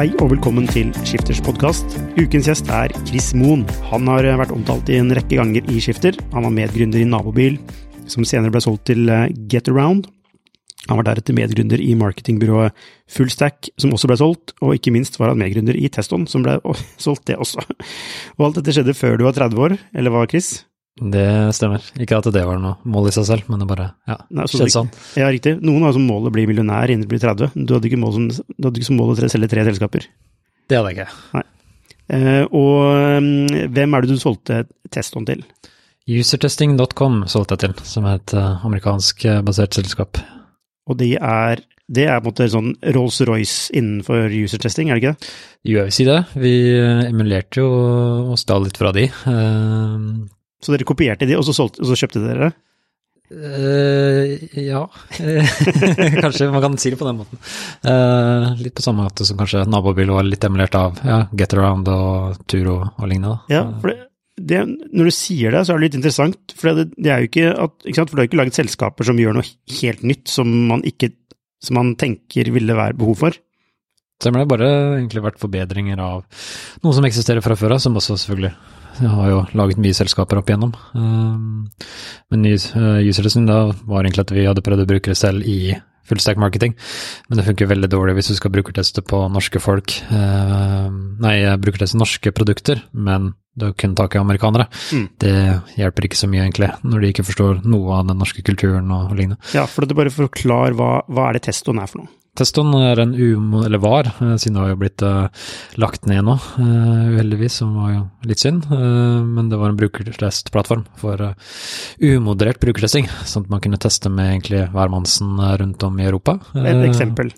Hei og velkommen til Skifters podkast. Ukens gjest er Chris Moen. Han har vært omtalt i en rekke ganger i Skifter. Han var medgründer i Nabobil, som senere ble solgt til eh, GetAround. Han var deretter medgründer i marketingbyrået Fullstack, som også ble solgt, og ikke minst var han medgründer i Teston, som ble solgt det også. Og alt dette skjedde før du var 30 år, eller hva, Chris? Det stemmer. Ikke at det var noe mål i seg selv, men det bare ja, Nei, så skjedde sånn. Ja, riktig. Noen har som mål å bli millionær innen du blir 30. Du hadde ikke mål, som, du hadde ikke som mål å tre- selge tre selskaper. Det hadde jeg ikke. Eh, og mm, hvem er det du solgte Teston til? Usertesting.com solgte jeg til, som er et eh, amerikansk eh, selskap. Og de er, det er på en måte sånn Rolls-Royce innenfor user-testing, er det ikke det? Jo, jeg vil si det. Vi eh, emulerte jo og stal litt fra de. Eh, Så dere kopierte de, og så, solgte, og så kjøpte dere? Uh, ja, kanskje man kan si det på den måten. Uh, litt på samme måte som kanskje nabobil var litt emulert av ja, Getaround og Turo og lignende. Ja, for det, det, når du sier det, så er det litt interessant. For det, det er jo ikke at ikke sant? For du har ikke laget selskaper som gjør noe helt nytt som man ikke som man tenker ville være behov for. Stemmer det. Bare egentlig vært forbedringer av noe som eksisterer fra før av, som også selvfølgelig jeg har jo laget mye selskaper opp igjennom. Um, men ny uh, da var egentlig at vi hadde prøvd å bruke det selv i fullstack marketing, men det funker veldig dårlig hvis du skal brukerteste på norske folk. Uh, nei, brukerteste norske produkter, men du har kun tak i amerikanere. Mm. Det hjelper ikke så mye, egentlig, når de ikke forstår noe av den norske kulturen og lignende. Ja, for du bare forklar hva, hva er det testoen er for noe? Testoen er en umo... eller var, eh, siden det har jo blitt uh, lagt ned nå, uh, uheldigvis, som var jo litt synd. Uh, men det var en brukertestplattform for umoderert brukertesting, sånn at man kunne teste med egentlig hvermannsen rundt om i Europa. Et eksempel.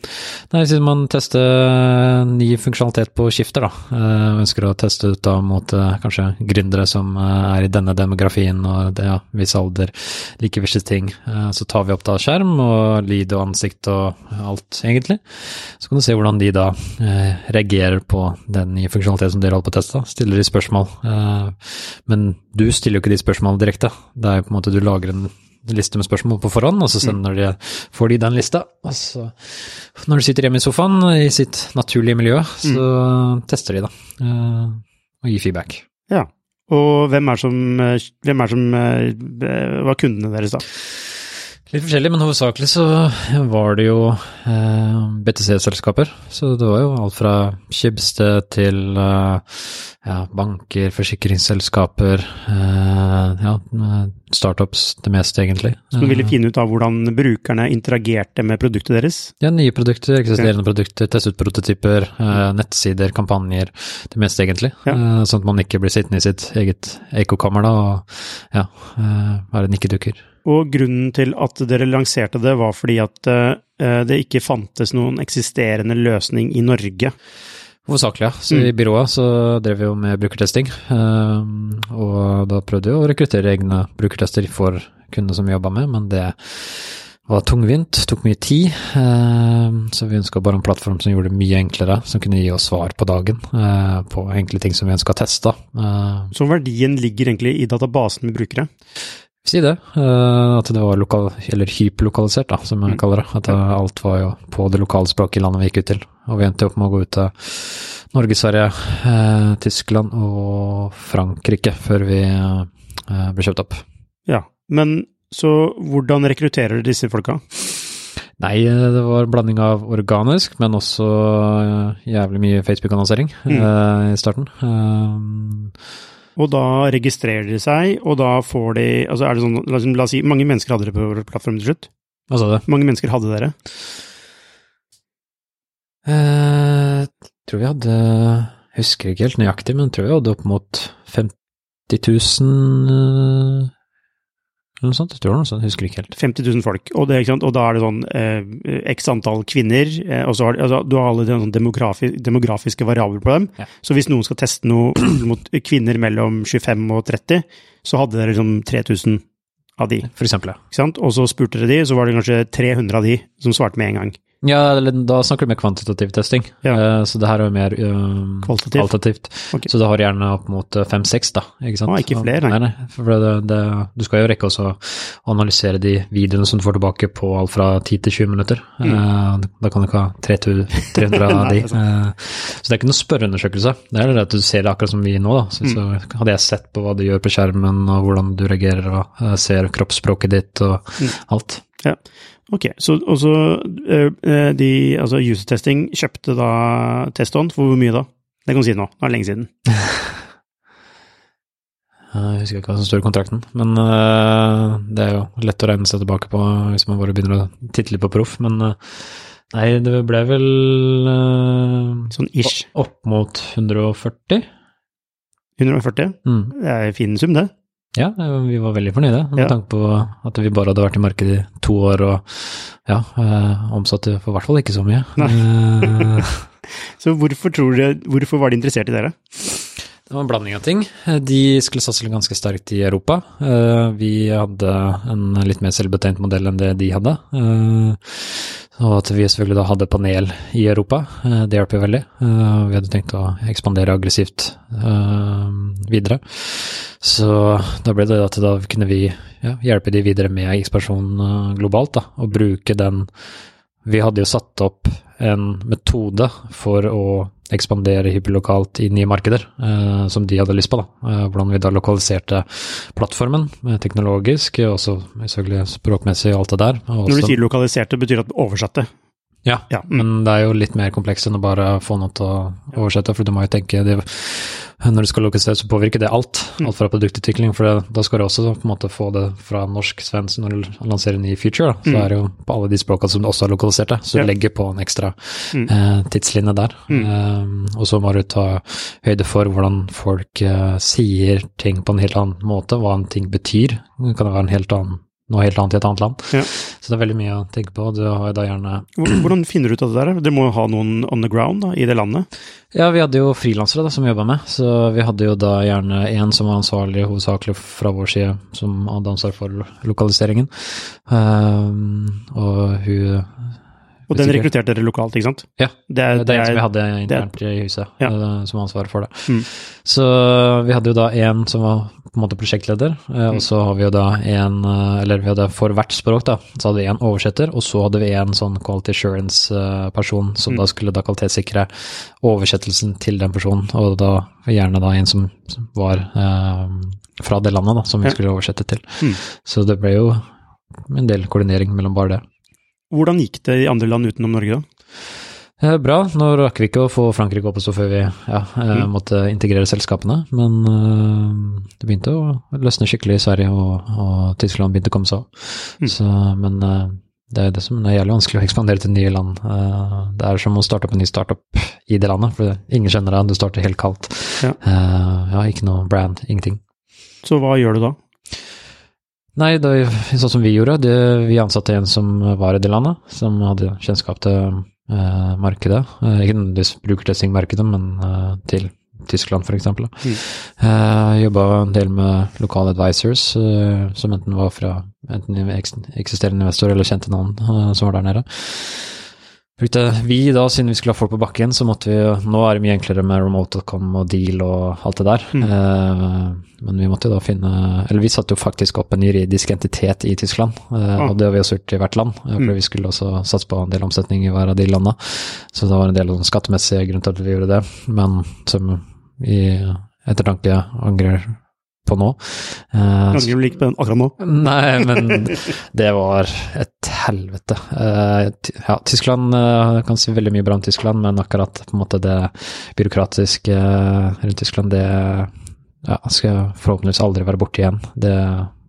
Nei, siden man tester ny funksjonalitet på skifter, da. ønsker å teste ut da mot eh, kanskje gründere som eh, er i denne demografien og det, ja, viss alder, liker visse ting. Eh, Så tar vi opp da skjerm og lyd og ansikt og alt, egentlig. Så kan du se hvordan de da eh, reagerer på den nye funksjonaliteten som dere holder på å teste. Stiller de spørsmål. Men du stiller jo ikke de spørsmålene direkte. Det er jo på en måte du lager en liste med spørsmål på forhånd, og så sender de, får de den lista. Og så, når du sitter hjemme i sofaen i sitt naturlige miljø, så tester de, da. og gir feedback. Ja. Og hvem er som, eh, hvem er som eh, var kundene deres, da? Litt forskjellig, men hovedsakelig så var det jo eh, BTC-selskaper. Så det var jo alt fra Schibsted til eh, ja, banker, forsikringsselskaper, eh, ja, startups, det meste egentlig. Som ville finne ut av hvordan brukerne interagerte med produktet deres? Ja, nye produkter, eksisterende produkter, teste ut prototyper, eh, nettsider, kampanjer, det meste egentlig. Ja. Eh, sånn at man ikke blir sittende i sitt eget ekkokammer da, og ja, eh, være nikkedukker. Og grunnen til at dere lanserte det, var fordi at eh, det ikke fantes noen eksisterende løsning i Norge. Hovedsakelig, ja. Så i byrået så drev vi jo med brukertesting, eh, og da prøvde vi å rekruttere egne brukertester for kundene som vi jobba med, men det var tungvint, tok mye tid, eh, så vi ønska bare en plattform som gjorde det mye enklere, som kunne gi oss svar på dagen på enkle ting som vi ønska teste. Eh, Så verdien ligger egentlig i databasen med brukere. Si det, eh, at det var lokal, eller hyperlokalisert, da, som jeg kaller det. At alt var jo på det lokale språket i landet vi gikk ut til. Og vi endte opp med å gå ut til Norge, Sverige, eh, Tyskland og Frankrike før vi eh, ble kjøpt opp. Ja, men så hvordan rekrutterer du disse folka? Nei, det var blanding av organisk, men også jævlig mye Facebook-annonsering Mm. i starten. Og da registrerer de seg, og da får de altså er det sånn, la oss- La oss si mange mennesker hadde dere på plattformen til slutt. hva sa du? Mange mennesker hadde dere. Eh, tror vi hadde Husker ikke helt nøyaktig, men tror vi hadde opp mot 50 000 eh, eller noe sånt. Jeg tror noe sånt, jeg husker ikke helt. 50 000 folk. Og, det, og da er det sånn eh, x antall kvinner, eh, og så har altså, du har alle de sånn demografi, demografiske variabler på dem. Ja. Så hvis noen skal teste noe mot kvinner mellom 25 og 30, så hadde dere liksom 3000 av de. For eksempel, ja. Og så spurte dere de, så var det kanskje 300 av de som svarte med en gang. Ja, eller da snakker du mer kvantitativ testing, Ja. Eh, så det her er jo mer eh, kvalitativt. kvalitativt. Okay. Så det har gjerne opp mot eh, fem-seks, da. Ikke sant? Å, ikke flere, nei. nei. nei for det, det, du skal jo rekke også å analysere de videoene som du får tilbake på alt fra 10 til 20 minutter. Eh, da kan du ikke ha 3000 300 av Mm. De. så det er ikke noen spørreundersøkelse. Det er det at du ser det akkurat som vi nå, da. Så, Mm. så hadde jeg sett på hva du gjør på skjermen, og hvordan du reagerer, og ser kroppsspråket ditt og Mm. alt. Ja, ok. Så, og så eh, eh, de, altså user testing kjøpte da testhånd for hvor mye da? Det kan du si nå, det er lenge siden. Jeg husker ikke hva som står i kontrakten, men øh, det er jo lett å regne seg tilbake på hvis man bare begynner å titte litt på proff. Men nei, det ble vel Sånn ish. opp mot 140. 140? Mm. Det er en fin sum, det. Ja, vi var veldig fornøyde med Ja. tanke på at vi bare hadde vært i markedet i to år og ja, øh, omsatte for hvert fall ikke så mye. Eh, Så hvorfor tror dere, hvorfor var de interessert i dere? Det var en blanding av ting. De skulle satse ganske sterkt i Europa. Eh, Vi hadde en litt mer selvbetent modell enn det de hadde. Og at vi selvfølgelig da hadde panel i Europa, eh, det hjalp jo veldig. Eh, Vi hadde tenkt å ekspandere aggressivt eh, videre. Så da ble det at da kunne vi ja, hjelpe de videre med ekspansjon globalt, da, og bruke den Vi hadde jo satt opp en metode for å ekspandere hyperlokalt i nye markeder, eh, som de hadde lyst på. da. Eh, hvordan vi da lokaliserte plattformen eh, teknologisk, og også selvfølgelig språkmessig og alt det der. Og Når du sier lokaliserte, betyr det at oversatte. Ja, Ja. men det er jo litt mer komplekst enn å bare få noe til å oversette, for du må jo tenke det, Når du skal lokalisere, så påvirker det alt. Mm. Alt fra produktutvikling, for det, da skal du også på en måte få det fra norsk, svensk når du lanserer ny feature. Da. Så Mm. er det jo på alle de språkene som du også har lokalisert det, så Ja. du legger på en ekstra Mm. eh, tidslinje der. Mm. Eh, og så må du ta høyde for hvordan folk eh, sier ting på en helt annen måte, hva en ting betyr. Det kan være en helt annen, noe helt annet i et annet land. Ja. Så det er veldig mye å tenke på. Du har da gjerne Hvordan finner du ut av det der? Dere må jo ha noen on the ground da, i det landet. Ja, vi hadde jo frilansere som jobba med, så vi hadde jo da gjerne en som var ansvarlig hovedsakelig fra vår side, som hadde ansvar for lokaliseringen. Um, og hun Og den rekrutterte dere lokalt, ikke sant? Ja, Det er, Det er en som vi hadde er- internt i huset, Ja. eh, som har ansvaret for det. Mm. Så vi hadde jo da en som var på en måte prosjektleder, eh, og så har vi jo da en eh, Eller vi hadde for hvert språk, da, så hadde vi en oversetter, og så hadde vi en sånn quality assurance-person som Mm. da skulle da kvalitetssikre oversettelsen til den personen, og da gjerne da en som som var eh, fra det landet da, som vi Ja. skulle oversette til. Mm. Så det ble jo en del koordinering mellom bare det. Hvordan gikk det i andre land utenom Norge, da? Eh, Bra. Nå rakk vi ikke å få Frankrike opp og stå før vi ja, eh, Mm. måtte integrere selskapene, men eh, det begynte å løsne skikkelig i Sverige, og, og Tyskland begynte å komme seg opp. Mm. Så, men eh, det er det som er jævlig vanskelig å ekspandere til nye land. Det er som å starte opp en ny startup i det landet, for ingen kjenner deg, du starter helt kaldt. Ja. Ja, ikke noe brand, ingenting. Så hva gjør du da? Nei, det, sånn som vi gjorde, det, vi ansatte en som var i det landet, som hadde kjennskap til eh, markedet. Eh, ikke nødvendigvis brukertestingmarkedet, men eh, til Tyskland f.eks. Mm. Uh, Jobba en del med lokale advisors, eh, som enten var fra enten eksisterende investor eller kjente noen eh, som var der nede. Vi da, siden vi skulle ha folk på bakken, så måtte vi Nå er det mye enklere med remote.com og deal og alt det der. Mm. Eh, men vi måtte jo da finne Eller vi satte jo faktisk opp en juridisk entitet i Tyskland, eh, Ah. og det har vi også gjort i hvert land. For Mm. vi skulle også satse på en del omsetning i hver av de landene. Så det var en del sånn skattemessige grunn til at vi gjorde det, men som i ettertanke angrer på nå. Uh, Ganske like på den akkurat nå. Nei, men det var et helvete. Uh, ja, Tyskland uh, kan si veldig mye bra om Tyskland, men akkurat på en måte det byråkratiske rundt Tyskland, det ja, skal jeg forhåpentligvis aldri være borte igjen. Det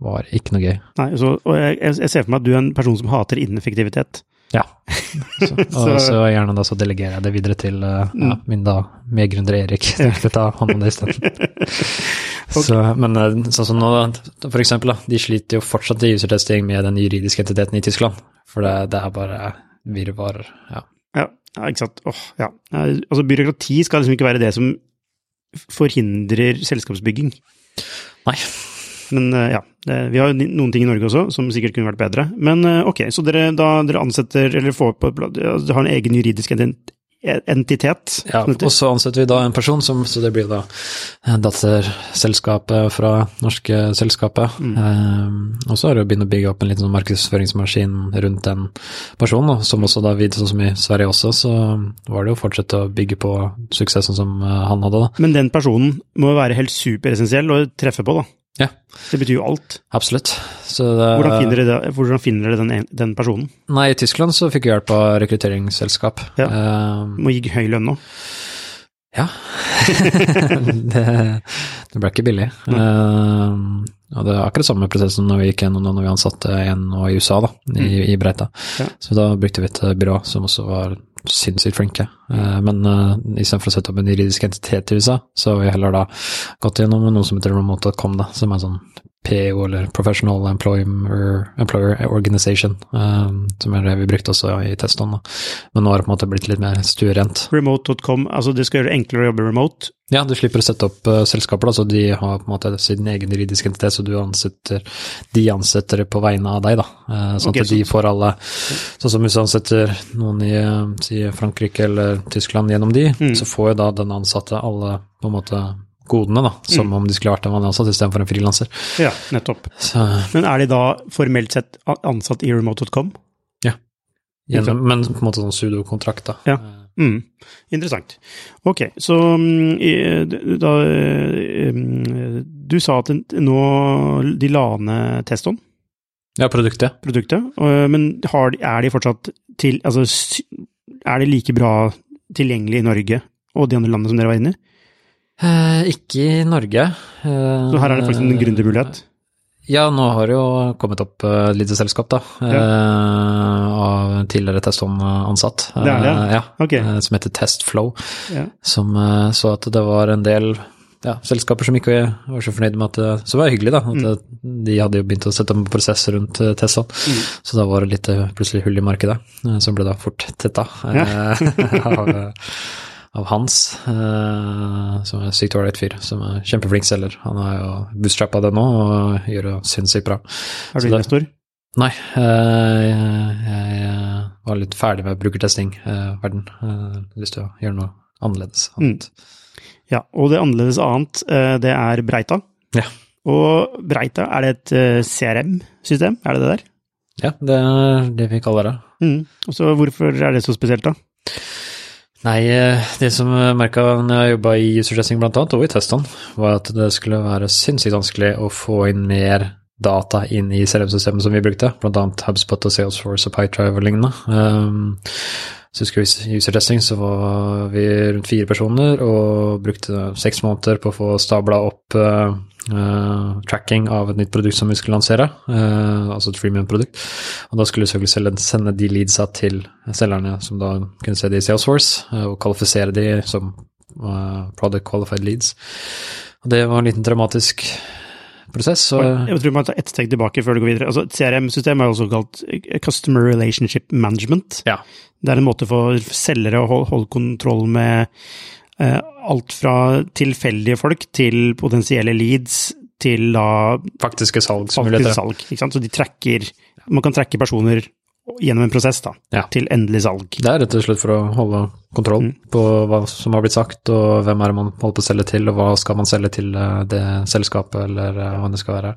var ikke noe gøy. Nei, så, og jeg, jeg, ser for meg at du er en person som hater ineffektivitet. Ja. Så, og så gjerne da så delegerer jeg det videre til uh, ja, mm. min da medgründer Erik. Til jeg ta hånd om det isteden. okay. Men eh, sånn som nå, for eksempel, da, de sliter jo fortsatt i usertesting med den juridiske entiteten i Tyskland. For det, det er bare virvar. Ja. ja. Ja, ikke sant. Åh, ja. Altså, byråkrati skal liksom ikke være det som forhindrer selskapsbygging. Nei. Men eh, ja, vi har jo noen ting i Norge også som sikkert kunne vært bedre. Men eh, ok, så dere, da, dere ansetter, eller får på Dere har en egen juridisk entitet? Ja, og så ansetter vi da en person som Så det blir da datterselskapet fra norske selskapet. Mm. Um, og så har det begynt å bygge opp en liten sånn markedsføringsmaskin rundt den personen, som også da vidt sånn som i Sverige også, så var det jo å fortsette å bygge på suksessen som han hadde, da. Men den personen må jo være helt superessensiell å treffe på, da? Ja. Det betyr jo alt. Absolutt. Det, hvordan, finner dere, hvordan finner dere den, den, personen? Nei, I Tyskland så fikk vi hjelp av rekrutteringsselskap. Ja. Uh, Må gi høy lønn nå? Ja. det, det, ble ikke billig. Uh, og det er akkurat samme prosess som når vi gikk gjennom når vi ansatte en nå i USA, da, i, mm. i Breita. Ja. Så da brukte vi et byrå som også var sinnssykt flinke. Uh, men uh, istedenfor å sette opp en juridisk entitet i USA, så har vi heller da gått gjennom noe som heter remote.com, da, som er sånn PO, eller Professional Employer, Employer Organization, um, som er det vi brukte også i testene. Men nå har det på en måte blitt litt mer stuerent. Remote.com, altså det skal gjøre det enklere å jobbe remote? Ja, du slipper å sette opp uh, selskaper, da, så de har på en måte sin egen juridiske identitet, så du ansetter, de ansetter på vegne av deg, da. Uh, sånn okay, at de får alle Sånn som hvis du ansetter noen i si Frankrike eller Tyskland gjennom de, mm. så får jo da den ansatte alle på en måte godene, da, som mm. om de skulle vært en vanlig ansatt istedenfor en frilanser. Ja, nettopp. Så. Men er de da formelt sett ansatt i remote.com? Ja, Gjennom, men på en måte sånn sudokontrakt, da. Ja. Mm. Interessant. Ok, så mm, da mm, Du sa at nå de la ned testoen? Ja, produktet. Produktet. Men har, er de fortsatt til Altså, er de like bra tilgjengelig i Norge og de andre landene som dere var inne i? Eh, ikke i Norge. Eh, så her er det faktisk en gründermulighet? Ja, nå har det jo kommet opp eh, et lite selskap, da. Ja. Av tidligere Teston-ansatt. Det er det, ja. Okay. som heter Testflow. Ja. Som så at det var en del ja, selskaper som ikke var så fornøyd med at det Så var hyggelig, da. At mm. de hadde jo begynt å sette en prosess rundt Tesson. Mm. Så da var det litt plutselig hull i markedet, som ble da fort tetta. Ja. av av Hans, eh, som er sykt ålreit fyr, som er kjempeflink selger. Han har jo bootstrappa det nå og gjør det sinnssykt bra. Er du investor? Nei, eh, jeg var litt ferdig med brukertesting-verden. Eh, lyst til å gjøre noe annerledes. Mm. Ja, og det annerledes annet, det er Breita. Ja. Og Breita, er det et CRM-system, er det det der? Ja, det er det vi kaller det. Mm. Og så hvorfor er det så spesielt, da? Nei, eh, det som jeg merka når jeg jobba i user testing blant annet, og i testene, var at det skulle være sinnssykt vanskelig å få inn mer data inn i CRM-systemet som vi brukte, annet HubSpot og Salesforce og PyTrive og lignende. Um, i user testing så var vi rundt fire personer og brukte seks måneder på å få stabla opp uh, tracking av et nytt produkt som vi skulle lansere, uh, altså et freemium-produkt. Og da skulle vi selvfølgelig sende de leadsa til selgerne som da kunne se de i Salesforce, og kvalifisere de som product qualified leads. Og det var en liten dramatisk prosess. Så... Jeg tror vi må ta ett steg tilbake før du går videre. Altså, CRM-system er også kalt Customer Relationship Management. Ja. Det er en måte for selgere å holde, holde kontroll med eh, alt fra tilfeldige folk til potensielle leads til da Faktiske salgsmuligheter. Faktiske salg, ikke sant? Så de tracker Man kan trekke personer gjennom en prosess da, ja. til endelig salg. Det er rett og slett for å holde kontroll mm. på hva som har blitt sagt, og hvem er det man holder på å selge til, og hva skal man selge til eh, det selskapet, eller eh, hva det skal være.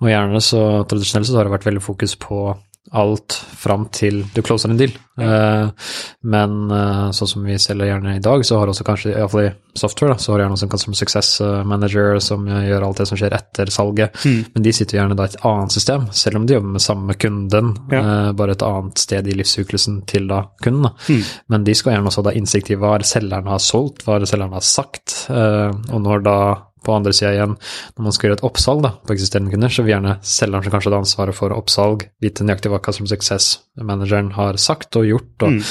Og gjerne så tradisjonelt så har det vært veldig fokus på alt fram til du closer en deal. Eh, men uh, sånn som vi selger gjerne i dag, så har også kanskje, iallfall i software, da, så har gjerne også en customer success eh, manager som gjør alt det som skjer etter salget. Mm. Men de sitter gjerne da i et annet system, selv om de jobber med samme kunden, Ja. uh, bare et annet sted i livssyklusen til da kunden. Da. Mm. Men de skal gjerne også ha innsikt i hva selgeren har solgt, hva selgeren har sagt, og når da på andre sida igjen, når man skal gjøre et oppsalg da, på eksisterende kunder, så vil gjerne selgeren som kanskje har ansvaret for oppsalg, vite nøyaktig hva Customer Success-manageren har sagt og gjort, og Mm.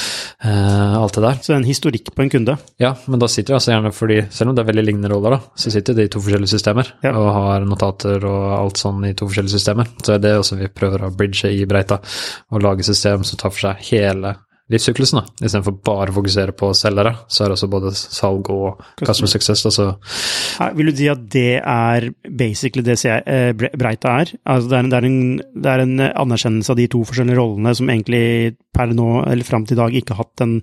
uh, alt det der. Så det er en historikk på en kunde. Ja, men da sitter vi altså gjerne fordi, selv om det er veldig lignende roller, da, så sitter de i to forskjellige systemer, Ja. og har notater og alt sånn i to forskjellige systemer. Så er det også vi prøver å bridge i Breita, og lage system som tar for seg hele livssyklusen, da. Istedenfor bare å fokusere på selgere, så er det også både salg og customer success. Altså, Her, Vil du si at det er basically det eh, Breita er? Altså det, er en, det, er en, det er en anerkjennelse av de to forskjellige rollene som egentlig per nå, eller fram til i dag, ikke har hatt en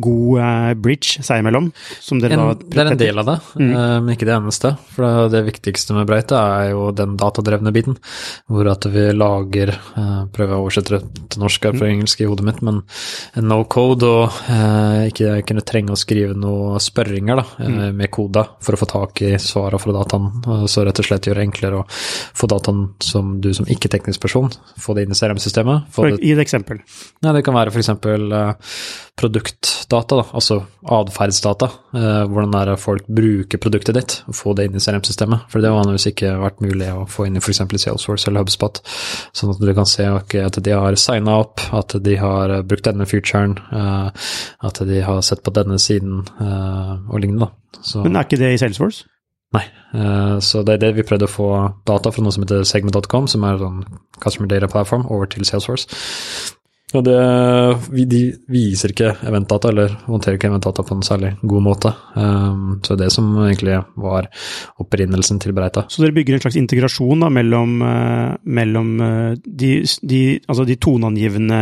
god eh, bridge seg imellom? Som dere en, da det er en del av det, Mm. eh, men ikke det eneste. For det, det viktigste med Breita er jo den datadrevne biten, hvor at vi lager eh, Prøver å oversette det til norsk her fra Mm. engelsk i hodet mitt, men en no code og eh, ikke kunne trenge å skrive noen spørringer da, eh, Mm. med koda for å få tak i svarene fra dataen, så rett og slett gjøre det enklere å få dataen som du som ikke-teknisk person, få det inn i CRM-systemet. Gi et eksempel. Nei, det kan være f.eks. Uh, produktdata, da, altså atferdsdata. Eh, hvordan er det folk bruker produktet ditt, og få det inn i CRM-systemet. For det har vanligvis ikke vært mulig å få inn i f.eks. Salesforce eller HubSpot. Sånn at du kan se okay, at de har signa opp, at de har eh, brukt denne featuren, eh, at de har sett på denne siden eh, og lignende. Så, Men er ikke det i Salesforce? Nei. eh, så det er det vi prøvde å få data fra noe som heter segment.com, som er en customer data platform, over til Salesforce. Og det, de viser ikke eventdata, eller håndterer ikke eventdata på en særlig god måte. Um, så det er det som egentlig var opprinnelsen til Breita. Så dere bygger en slags integrasjon da, mellom, eh, mellom eh, de, de, altså de toneangivende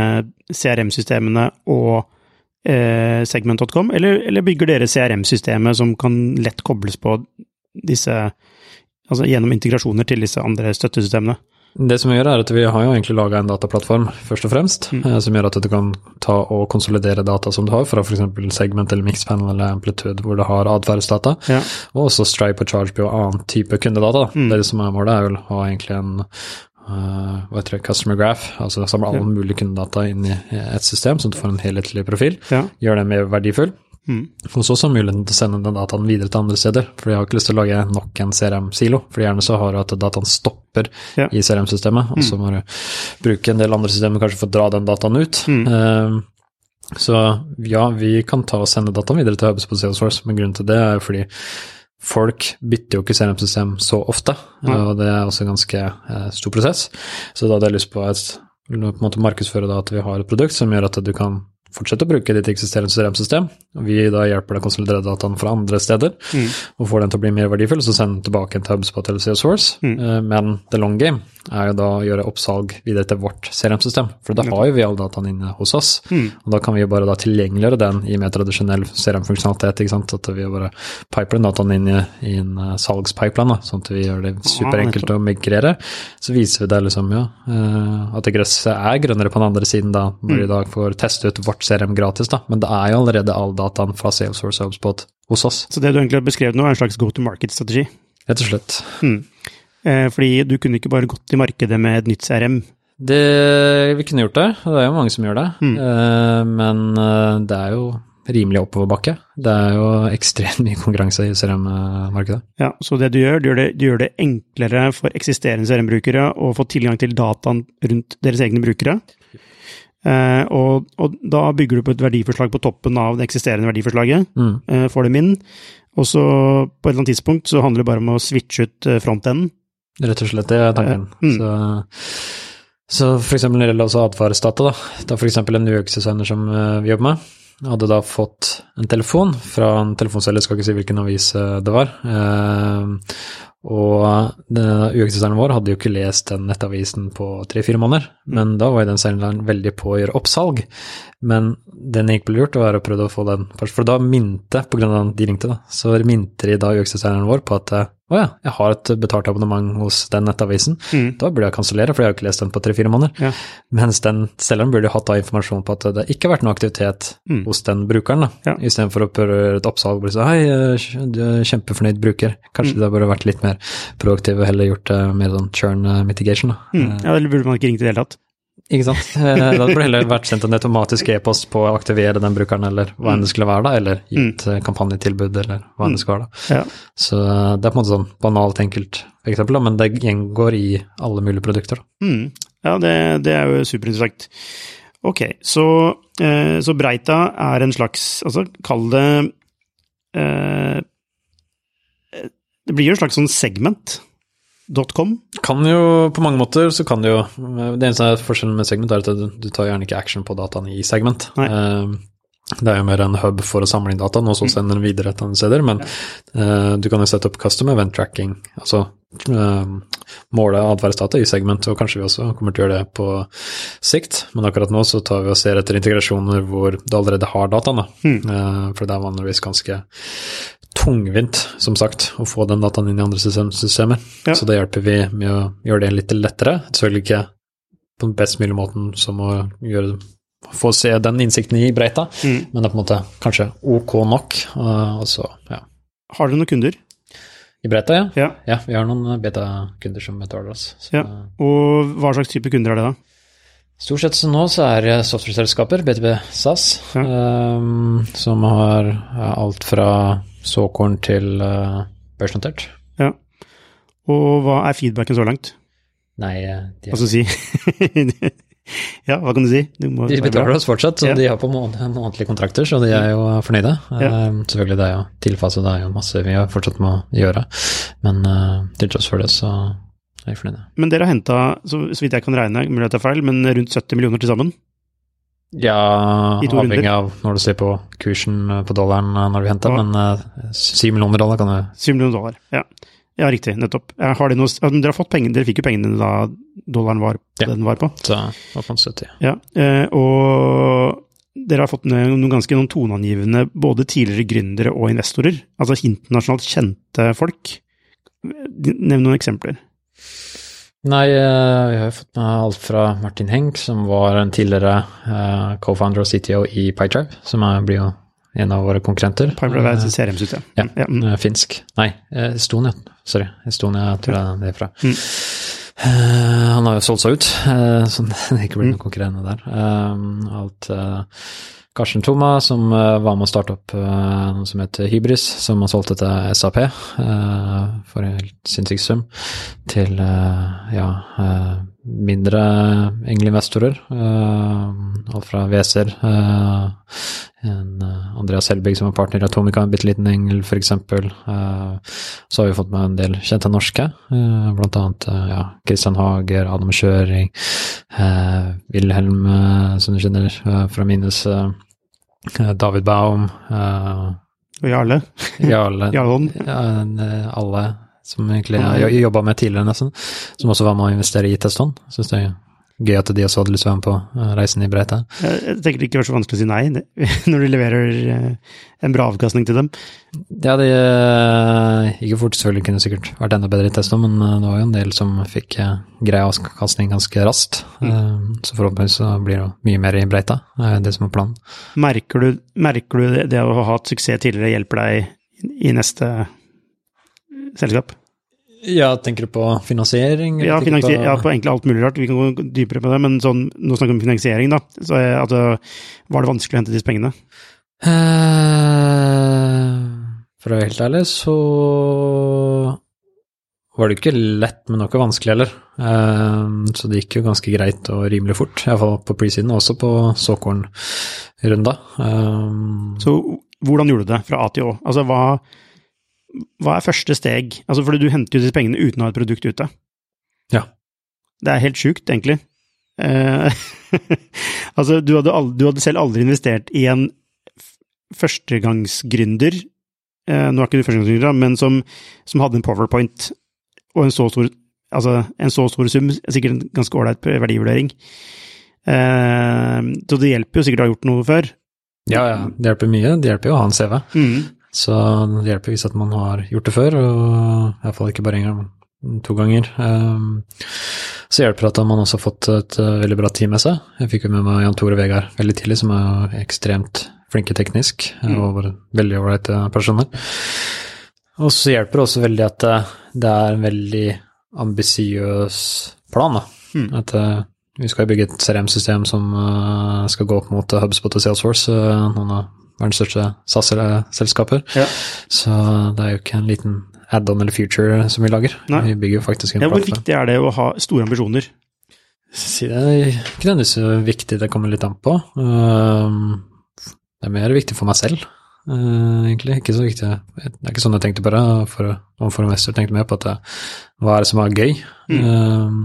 CRM-systemene og eh, segment.com, eller, eller bygger dere CRM-systemet som kan lett kobles på disse Altså gjennom integrasjoner til disse andre støttesystemene? Det som vi gjør, er at vi har jo egentlig laga en dataplattform, først og fremst, Mm. eh, som gjør at du kan ta og konsolidere data som du har, fra f.eks. segment eller mixpanel eller amplitude, hvor du har atferdsdata, Ja. og også Stripe og ChargeBee og annen type kundedata. Mm. Det som er målet, er vel å ha egentlig en uh, hva heter det, customer graph, altså samle alle Ja. mulige kundedata inn i et system, sånn at du får en helhetlig profil. ja. Gjør den mer verdifull. Mm. Og så også muligheten til å sende den dataen videre til andre steder. For jeg har ikke lyst til å lage nok en CRM-silo. For gjerne så har du at dataen stopper Ja. i CRM-systemet, og så må du bruke en del andre systemer kanskje for å dra den dataen ut. Mm. Uh, så ja, vi kan ta og sende dataen videre til Hubs på Salesforce, men grunnen til det er jo fordi folk bytter jo ikke CRM-system så ofte, Nei. og det er også en ganske uh, stor prosess. Så da hadde jeg lyst på, et, på en måte markedsføre da at vi har et produkt som gjør at du kan fortsette å bruke ditt eksisterende CRM-system, vi da hjelper deg å konsolidere dataen fra andre steder, Mm. og får den til å bli mer verdifull, så send den tilbake til HubSpot eller Source. Mm. Eh, Men the long game er jo da å gjøre oppsalg videre til vårt CRM-system, for da har jo vi all dataen inne hos oss, Mm. og da kan vi jo bare da tilgjengeliggjøre den i mer tradisjonell CRM-funksjonalitet, ikke sant, at vi bare piper den dataen inn i, i en eh, salgspipeline, sånn at vi gjør det superenkelt å migrere. Så viser vi deg liksom, ja, eh, at gresset er grønnere på den andre siden da, når vi Mm. da får teste ut vårt CRM gratis, da, men det er jo allerede all dataen fra Salesforce HubSpot hos oss, Så det du egentlig har beskrevet nå, er en slags go to market-strategi? rett og slett. Mm. Eh, fordi du kunne ikke bare gått i markedet med et nytt CRM. Det, vi kunne gjort det, og det er jo mange som gjør det, Mm. eh, men eh, det er jo rimelig oppoverbakke. Det er jo ekstremt mye konkurranse i CRM-markedet. Ja, så det du gjør, du gjør det, du gjør det enklere for eksisterende CRM-brukere å få tilgang til dataen rundt deres egne brukere. Eh, og, og da bygger du på et verdiforslag på toppen av det eksisterende verdiforslaget, Mm. eh, får dem inn. Og så på et eller annet tidspunkt så handler det bare om å switche ut eh, frontenden. Rett og slett, det er tanken. Mm. Så, så for eksempel når det gjelder også atferdsdata, da. Da for eksempel en UX-designer som eh, vi jobber med, hadde da fått en telefon fra en telefonselger, skal ikke si hvilken avis det var. Eh, og UX-designeren vår hadde jo ikke lest den nettavisen på tre-fire måneder, men da var jo den selgeren veldig på å gjøre oppsalg. Men den ikke ble lurt, var å prøve å få den For da minte, på grunn av den de ringte, da, så minte de da UX-designeren vår på at eh, oh ja, jeg har et betalt abonnement hos den nettavisen, Mm. da burde jeg kansellere, for jeg har ikke lest den på tre-fire måneder. Ja. Mens den selgeren burde hatt da informasjon på at det ikke har vært noe aktivitet Mm. hos den brukeren, da. Ja. Istedenfor å prøve et oppsalg hvor bli sier hei, eh, du er kjempefornøyd bruker. Kanskje Mm. det burde vært litt mer proaktiv og heller gjort det mer sånn churn eh, mitigation, da. Mm. Ja, eller burde man ikke ringt i det hele tatt? Ikke sant. Eh, Da burde heller vært sendt en automatisk e-post på å aktivere den brukeren, eller hva enn det skulle være, da, eller gitt mm. kampanjetilbud, eller hva enn det skulle være. da. Ja. Så eh, det er på en måte sånn banalt enkelt eksempel, da, men det gjengår i alle mulige produkter. da. Mm. Ja, det, det er jo superinteressant. Ok, så, eh, så Breita er en slags Altså, kall det eh, Det blir jo en slags sånn segment.com. Kan jo, på mange måter, så kan det jo Det eneste forskjellen med segment er at du, du tar gjerne ikke action på dataene i segment. Eh, det er jo mer en hub for å samle inn dataen, og så sende den videre et annet sted. Men uh, du kan jo sette opp custom event tracking, altså uh, måle atferdsdata i segment, og kanskje vi også kommer til å gjøre det på sikt. Men akkurat nå så tar vi og ser etter integrasjoner hvor du allerede har dataen, da. Mm. For det er vanligvis ganske tungvint, som sagt, å få den dataen inn i andre systemer. Ja. Så da hjelper vi med å gjøre det litt lettere. Selvfølgelig ikke på den best mulige måten som å gjøre få se den innsikten i Breita, Mm. men det er på en måte kanskje ok nok. Og så, ja. Har dere noen kunder? I Breita, ja. Ja. ja vi har noen beta-kunder som betaler oss. Så, Ja. Og hva slags type kunder er det da? Stort sett som nå så er det software-selskaper, BTB SAS, Ja. um, som har alt fra såkorn til uh, børsnotert. Ja. Og hva er feedbacken så langt? Nei, de Hva skal Altså si Ja, hva kan du si? Du de betaler oss fortsatt, så Ja. de har på måned, månedlige kontrakter, så de er jo fornøyde. Ja. Uh, selvfølgelig, det er jo tilpasset, det er jo masse vi har fortsatt må gjøre, men uh, til tross for det, så er vi fornøyde. Men dere har henta, så, så vidt jeg kan regne, mulig at det er feil, men rundt 70 millioner til sammen? Ja, avhengig av når du ser på kursen eh, på dollaren eh, når du henter, Ja. men eh, syv millioner dollar kan du 7 millioner dollar. Ja, ja riktig. Nettopp. Har de noe, dere, har fått pengene, dere fikk jo pengene da dollaren var Ja. det den var på. Så var på 70? Ja, og dere har fått noen ganske noen toneangivende både tidligere gründere og investorer, altså internasjonalt kjente folk. Nevn noen eksempler. Nei, eh, vi har jo fått med alt fra Martin Henk, som var en tidligere eh, co-founder og CTO i PyDrive, som er, blir jo en av våre konkurrenter. Pipeline er et CRM-system. Ja, Ja, mm. eh, finsk. Nei, Estonia. Sorry, Estonia tror jeg det er fra. Mm. Han har jo solgt seg ut, så det ikke blir noe noen konkurrerende der. Alt Karsten Thoma, som eh, var med å starte opp eh, noe som heter Hybris, som har solgt det til SAP eh, for en helt sinnssyk sum, til ja, mindre engleinvestorer. eh, alt fra eh, Andreas Helbig som er partner i Atomica, en bitte liten engel. Eh, så har vi fått med en del kjente norske, blant annet ja, Christian Hager, Adam Kjøring, Wilhelm, som du kjenner fra Minus, David Baum, eh, Og Jarle. Jarle, Jarle Holm. eh, alle som egentlig har jobba med tidligere, nesten, som også var med å investere i Teston. Syns det gøy at de også hadde lyst til å være med på eh, reisen i Breita. Jeg tenker det ikke var så vanskelig å si nei når du leverer eh, en bra avkastning til dem. Ja, det eh, gikk jo fort, selvfølgelig kunne sikkert vært enda bedre i testo, men eh, det var jo en del som fikk eh, grei avkastning ganske raskt. Mm. Så forhåpentligvis så blir det mye mer i Breita, det som er planen. Merker du, merker du det, det å ha hatt suksess tidligere hjelper deg i- i neste selskap? Ja, tenker du på finansiering? Ja, finansier, ja, på egentlig alt mulig rart. Vi kan gå dypere på det, men sånn, nå snakker vi om finansiering, da. Så er, altså, var det vanskelig å hente disse pengene? Eh, For å være helt ærlig, så var det ikke lett, men det var ikke vanskelig heller. Eh, Så det gikk jo ganske greit og rimelig fort, iallfall på pre-siden, og også på såkornrunda. Eh, Så hvordan gjorde du det fra A til Å? Altså, hva, hva er første steg? Altså, fordi du henter jo disse pengene uten å ha et produkt ute. Ja. Det er helt sjukt, egentlig. Eh, altså, du hadde, aldri, du hadde selv aldri investert i en førstegangsgründer, eh, nå er ikke du førstegangsgründer, men som, som hadde en powerpoint og en så stor, altså, en så stor sum, sikkert en ganske ålreit verdivurdering. Eh, så det hjelper jo sikkert å ha gjort noe før. ja, ja, det hjelper mye. Det hjelper jo å ha en CV. Mm. Så det hjelper hvis at man har gjort det før, og iallfall ikke bare én gang, to ganger. Um, så hjelper det at man også har fått et uh, veldig bra team med seg. Jeg fikk jo med meg Jan Tore Vegard veldig tidlig, som er ekstremt flinke teknisk, mm. og veldig ålreite personer. Og så hjelper det også veldig at det, er en veldig ambisiøs plan, da. Mm. At vi skal bygge et CRM-system som skal gå opp mot HubSpot og Salesforce, noen av verdens største SAS-selskaper. Ja. Så det er jo ikke en liten add-on eller future som vi lager. Nei. Vi bygger jo faktisk en ja, Hvor viktig er det å ha store ambisjoner? Si det er ikke nødvendigvis viktig, det kommer litt an på. Um, det er mer viktig for meg selv, egentlig. Ikke så viktig. Det er ikke sånn jeg tenkte på det. For, overfor investor tenkte mer på at det, hva er det som er gøy? Mm. Um,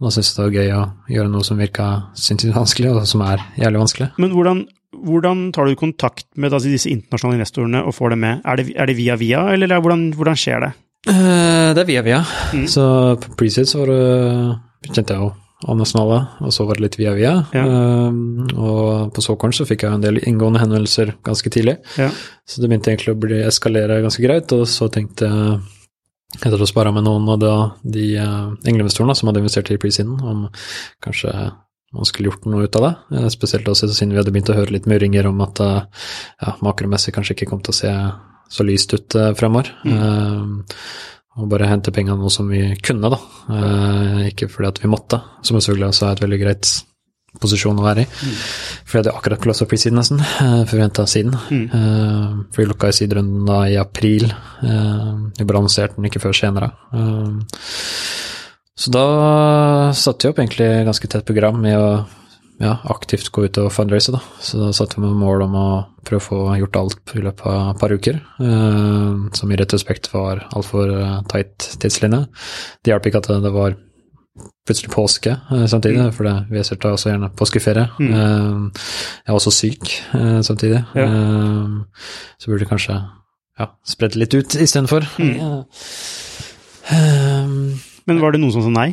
da syns jeg det var gøy å gjøre noe som virka sinnssykt vanskelig, og som er jævlig vanskelig. Men hvordan, hvordan tar du kontakt med altså, disse internasjonale investorene og får dem med? Er det, er det via via, eller hvordan, hvordan, skjer det? Uh, det er via via. Mm. Så på Presets var det kjente jeg jo nasjonale, og så var det litt via via. Ja. Um, og på Såkorn så fikk jeg en del inngående henvendelser ganske tidlig, ja. så det begynte egentlig å bli eskalere ganske greit, og så tenkte jeg etter å spare med noen av de uh, engleinvestorene som hadde investert i presiden, om kanskje man skulle gjort noe ut av det. Eh, spesielt også siden vi hadde begynt å høre litt murringer om at eh, ja, makromessig kanskje ikke kom til å se så lyst ut uh, fremover. Mm. Uh, og bare hente pengene nå som vi kunne, da. Eh, ikke fordi at vi måtte, som selvfølgelig også er et veldig greit posisjon å være i. Mm. For jeg hadde akkurat close up siden nesten, for før vi henta siden. Mm. for vi lukka i siderunden da i april. vi balanserte den ikke før senere. Så da satte vi opp egentlig ganske tett program med å ja, aktivt gå ut og fundraise, da. Så da satte vi med mål om å prøve å få gjort alt i løpet av et par uker. Eh, som i retrospekt var altfor uh, tight tidslinje. Det hjalp ikke at det var plutselig påske uh, samtidig, mm. for det vi tar også gjerne påskeferie. Mm. Jeg var også syk samtidig, ja. så burde det kanskje ja, spredd litt ut istedenfor. Mm. Men var det noen som sa nei?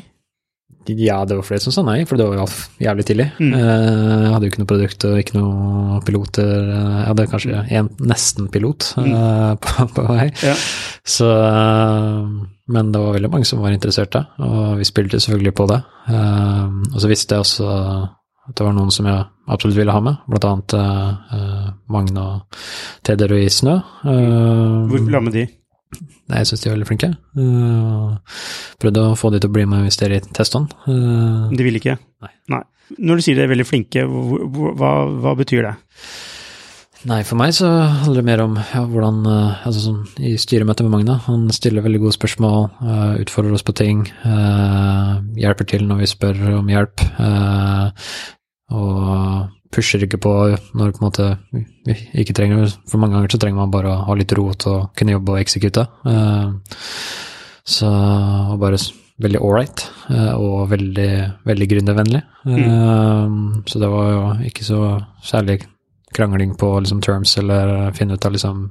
Ja, det var flere som sa nei, for det var jo jævlig tidlig. Mm. Eh, jeg hadde jo ikke noe produkt og ikke noe piloter. Jeg hadde kanskje en nesten-pilot mm. uh, på, på, vei. Ja. Så Men det var veldig mange som var interesserte, og vi spilte selvfølgelig på det. Og så visste jeg også at det var noen som jeg absolutt ville ha med, blant annet Magne og Teder i Snø. Hvor la med de? Nei, jeg syns de er veldig flinke. Uh, prøvde å få de til å bli med hvis dere i den. Uh, de vil ikke? Nei. Nei. Når du sier de er veldig flinke, hva, hva, betyr det? Nei, for meg så handler det mer om ja, hvordan uh, Altså sånn i styremøtet med Magna, han stiller veldig gode spørsmål, utfordrer oss på ting, hjelper til når vi spør om hjelp, og pusher ikke på når på en måte ikke trenger. For mange ganger så trenger man bare å ha litt ro til å kunne jobbe og eksekute. Eh, så og bare veldig ålreit, eh, og veldig, veldig gründervennlig. Mm. Eh, så det var jo ikke så særlig krangling på liksom terms eller finne ut av liksom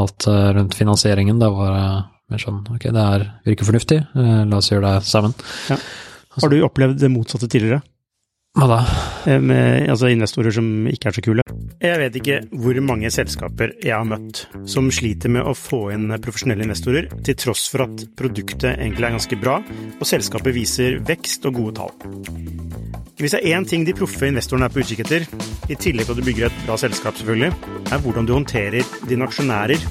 alt rundt finansieringen. Da var det mer sånn ok, det er, virker fornuftig, la oss gjøre det sammen. Ja. Har du opplevd det motsatte tidligere? Hva da? Eh, med altså investorer som ikke er så kule. Jeg vet ikke hvor mange selskaper jeg har møtt som sliter med å få inn profesjonelle investorer, til tross for at produktet egentlig er ganske bra, og selskapet viser vekst og gode tall. Hvis det er én ting de proffe investorene er på utkikk etter, i tillegg til at du bygger et bra selskap, selvfølgelig, er hvordan du håndterer dine aksjonærer,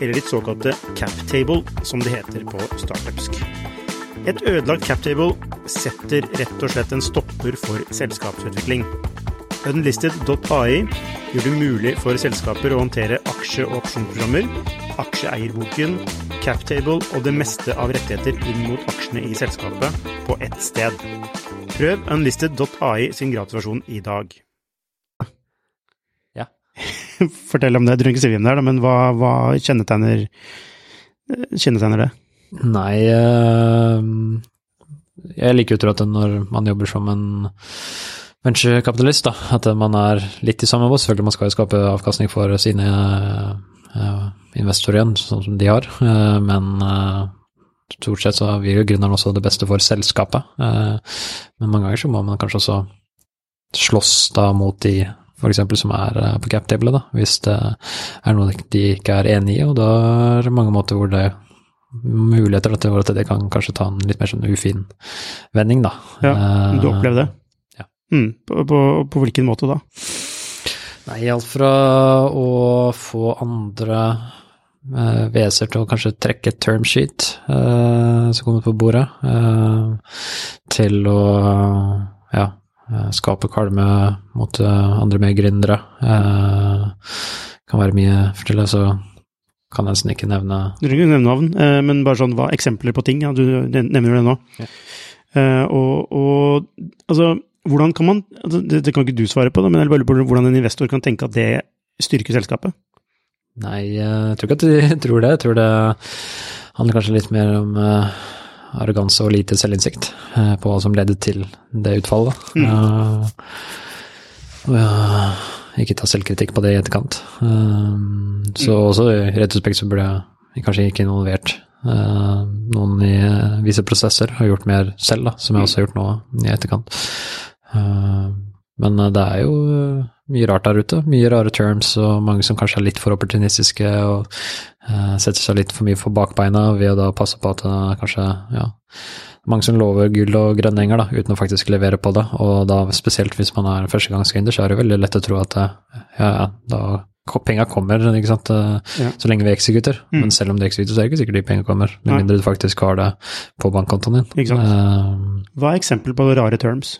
eller ditt såkalte cap table, som det heter på startupsk. Et ødelagt captable setter rett og slett en stopper for selskapsutvikling. Unlisted.ai gjør det mulig for selskaper å håndtere aksje- og opsjonsprogrammer, aksjeeierboken, captable og det meste av rettigheter inn mot aksjene i selskapet på ett sted. Prøv unlisted.ai sin gratisversjon i dag. Ja. Fortell om det. Du trenger ikke si hvem det er, men hva, hva kjennetegner, kjennetegner det? Nei eh, Jeg liker jo å tro at når man jobber som en venturekapitalist, da, at man er litt i samme båt. Selvfølgelig man skal jo skape avkastning for sine uh, investorer igjen, sånn som de har, uh, men stort sett så vil jo gründeren også det beste for selskapet. men mange ganger så må man kanskje også slåss da mot de f.eks. som er eh, på cap-table da, hvis det er noe de ikke er enig i, og da er det mange måter hvor det er muligheter til at det kan kanskje ta en litt mer sånn ufin vending, da. Ja, du opplevde det? Ja. Mm, på, på, på hvilken måte da? Nei, alt fra å få andre eh, VS-er til å kanskje trekke et term sheet uh, som kommer på bordet, eh, til å ja, skape kvalme mot andre med gründere. kan være mye forskjellig, så kan nesten ikke nevne Du trenger ikke nevne navn, men bare sånn hva eksempler på ting. Ja, du nevner det nå. Ja. og, og altså hvordan kan man altså det, det, kan ikke du svare på, da, men jeg lurer på hvordan en investor kan tenke at det styrker selskapet? Nei, jeg tror ikke at de tror det. Jeg tror det handler kanskje litt mer om uh, arroganse og lite selvinnsikt uh, på hva som ledet til det utfallet. Mm. Uh, ja, ikke ta selvkritikk på det i etterkant. så mm. også i retrospekt så burde jeg kanskje ikke involvert noen i visse prosesser, og gjort mer selv, da, som jeg mm. også har gjort nå i etterkant. Eh, men eh, det er jo eh, mye rart der ute. Mye rare terms, og mange som kanskje er litt for opportunistiske og setter seg litt for mye for bakbeina ved å da passe på at det kanskje ja, mange som lover gull og grønne enger, da, uten å faktisk levere på det. Og da spesielt hvis man er førstegangsgründer, så er det veldig lett å tro at ja, ja, da penga kommer, ikke sant, ja. så lenge vi eksekuter. Mm. Men selv om det eksekuter, så er det ikke sikkert de penga kommer, med mindre du faktisk har det på bankkontoen din. Uh, Hva er eksempel på rare terms?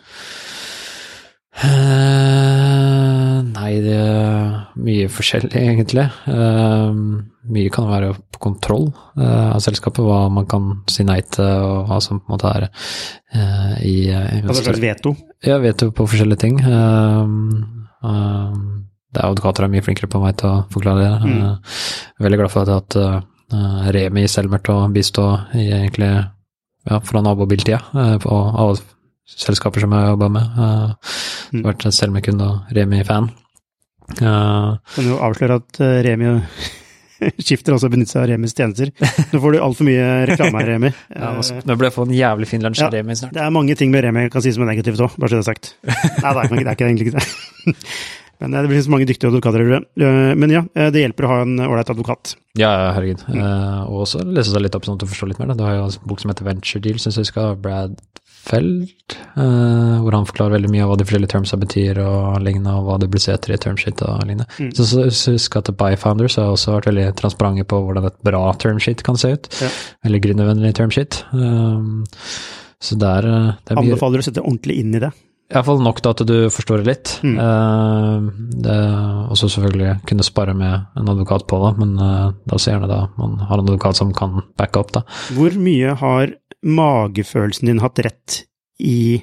Uh, nei, det er mye forskjellig, egentlig. Uh, mye kan være på kontroll uh, av selskapet, hva man kan si nei til, og hva som på en måte er i Altså slags veto? Ja, veto på forskjellige ting. det er Advokater er mye flinkere på meg til å forklare det. Mm. Jeg er veldig glad for at Remi Selmer til å bistå i egentlig ja, fra nabobiltida, og selskaper som jeg har jobba med. Uh, mm. Vært Selmekund og Remi-fan. Uh, kan du avsløre at uh, Remi skifter også benytter benytte seg av Remis tjenester. Nå får du altfor mye reklame her, Remi. ja, nå burde jeg få en jævlig fin lunsj av Remi snart. Det er mange ting med Remi jeg kan si som er negativt òg, bare så det er sagt. Nei, det er, ikke, det er ikke egentlig ikke det. Men det finnes mange dyktige advokater. Men ja, det hjelper å ha en ålreit advokat. Ja, herregud. Mm. og også lese seg litt opp sånn at du forstår litt mer. Du har jo en bok som heter Venture Deal, syns jeg skal Brad Felt, uh, hvor han forklarer veldig mye av hva de forskjellige termsa betyr, og lignende, og hva det blir sett i termsheet og lignende. Mm. Så, så, så husk at Byfounders har også vært veldig transparente på hvordan et bra termsheet kan se ut. Ja. Eller gründervennlig termsheet. Um, så der, eh, det er mye Anbefaler du å sette ordentlig inn i det? Iallfall nok til at du forstår det litt. Mm. Uh, det også selvfølgelig kunne spare med en advokat på det, men uh, da så gjerne da man har en advokat som kan backe opp, da. Hvor mye har magefølelsen din hatt rett i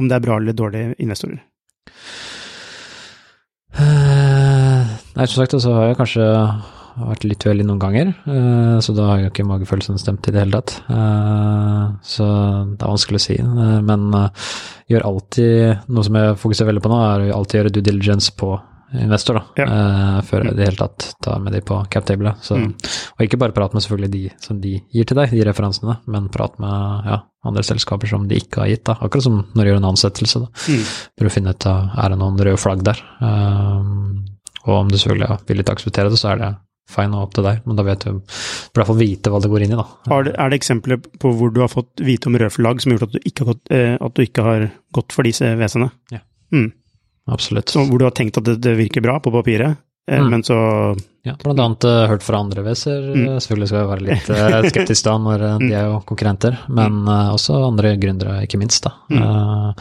om det er bra eller dårlige investorer? Uh, nei, som sagt, så har jeg kanskje vært litt uheldig noen ganger, uh, så da har jo ikke magefølelsen stemt i det hele tatt. Uh, så det er vanskelig å si. men gjør alltid Noe som jeg fokuserer veldig på nå, er å alltid gjøre due diligence på investor, da, ja. uh, før jeg i det hele tatt tar med de på captablet. Mm. Og ikke bare prat med selvfølgelig de som de gir til deg, de referansene, men prat med ja, andre selskaper som de ikke har gitt. da, Akkurat som når du gjør en ansettelse, da, mm. for å finne ut er det noen røde flagg der. Um, og om du selvfølgelig er villig til å akseptere det, så er det fine og opp til deg, men da vet du i hvert fall vite hva det går inn i, da. Det, er det eksempler på hvor du har fått vite om røde flagg som har gjort at du ikke har gått, eh, ikke har gått for disse WC-ene? Ja. Mm absolutt. Så, hvor du har tenkt at det, det virker bra på papiret, eh, mm. men så Ja, blant annet uh, hørt fra andre WC-er. Mm. Selvfølgelig skal jeg være litt uh, skeptisk da, når uh, de er jo konkurrenter, men også andre gründere, ikke minst, da. Mm.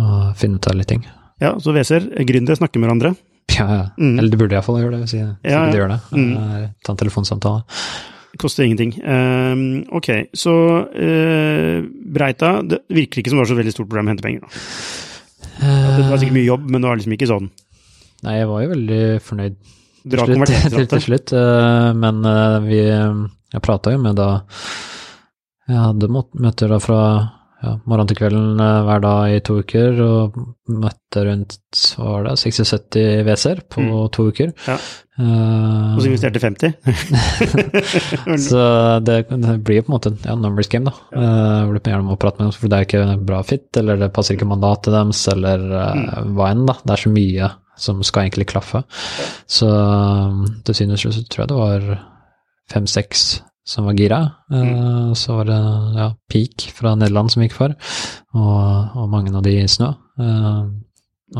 og finne ut av litt ting. Ja, så WC-er, gründere snakker med hverandre. Ja, ja. Mm. eller de burde iallfall gjøre det, hvis de, hvis ja, de gjør det. Mm. ta en telefonsamtale. Koster ingenting. Um, ok, så Breita, det virker ikke som det var så veldig stort problem å hente penger. da. Det var sikkert mye jobb, men det var liksom ikke sånn. Nei, jeg var jo veldig fornøyd til slutt, til, til slutt. Eh, men eh, vi Jeg prata jo med da Jeg hadde møter da fra ja, morgen til kvelden eh, hver dag i to uker, og møtte rundt hva var det, 60-70 WC-er på mm. to uker. Ja. Uh, og så investerte 50? så det, det, blir på en måte ja, numbers game, da. Ja. Uh, hvor du gjerne må prate med dem, for det er ikke bra fit, eller det passer ikke mandatet deres, eller uh, mm. hva enn, da. Det er så mye som skal egentlig klaffe. Så til syvende og sist tror jeg det var fem-seks som var gira. Uh, så var det ja, Peak fra Nederland som gikk for, og, og mange av de i snø. Uh,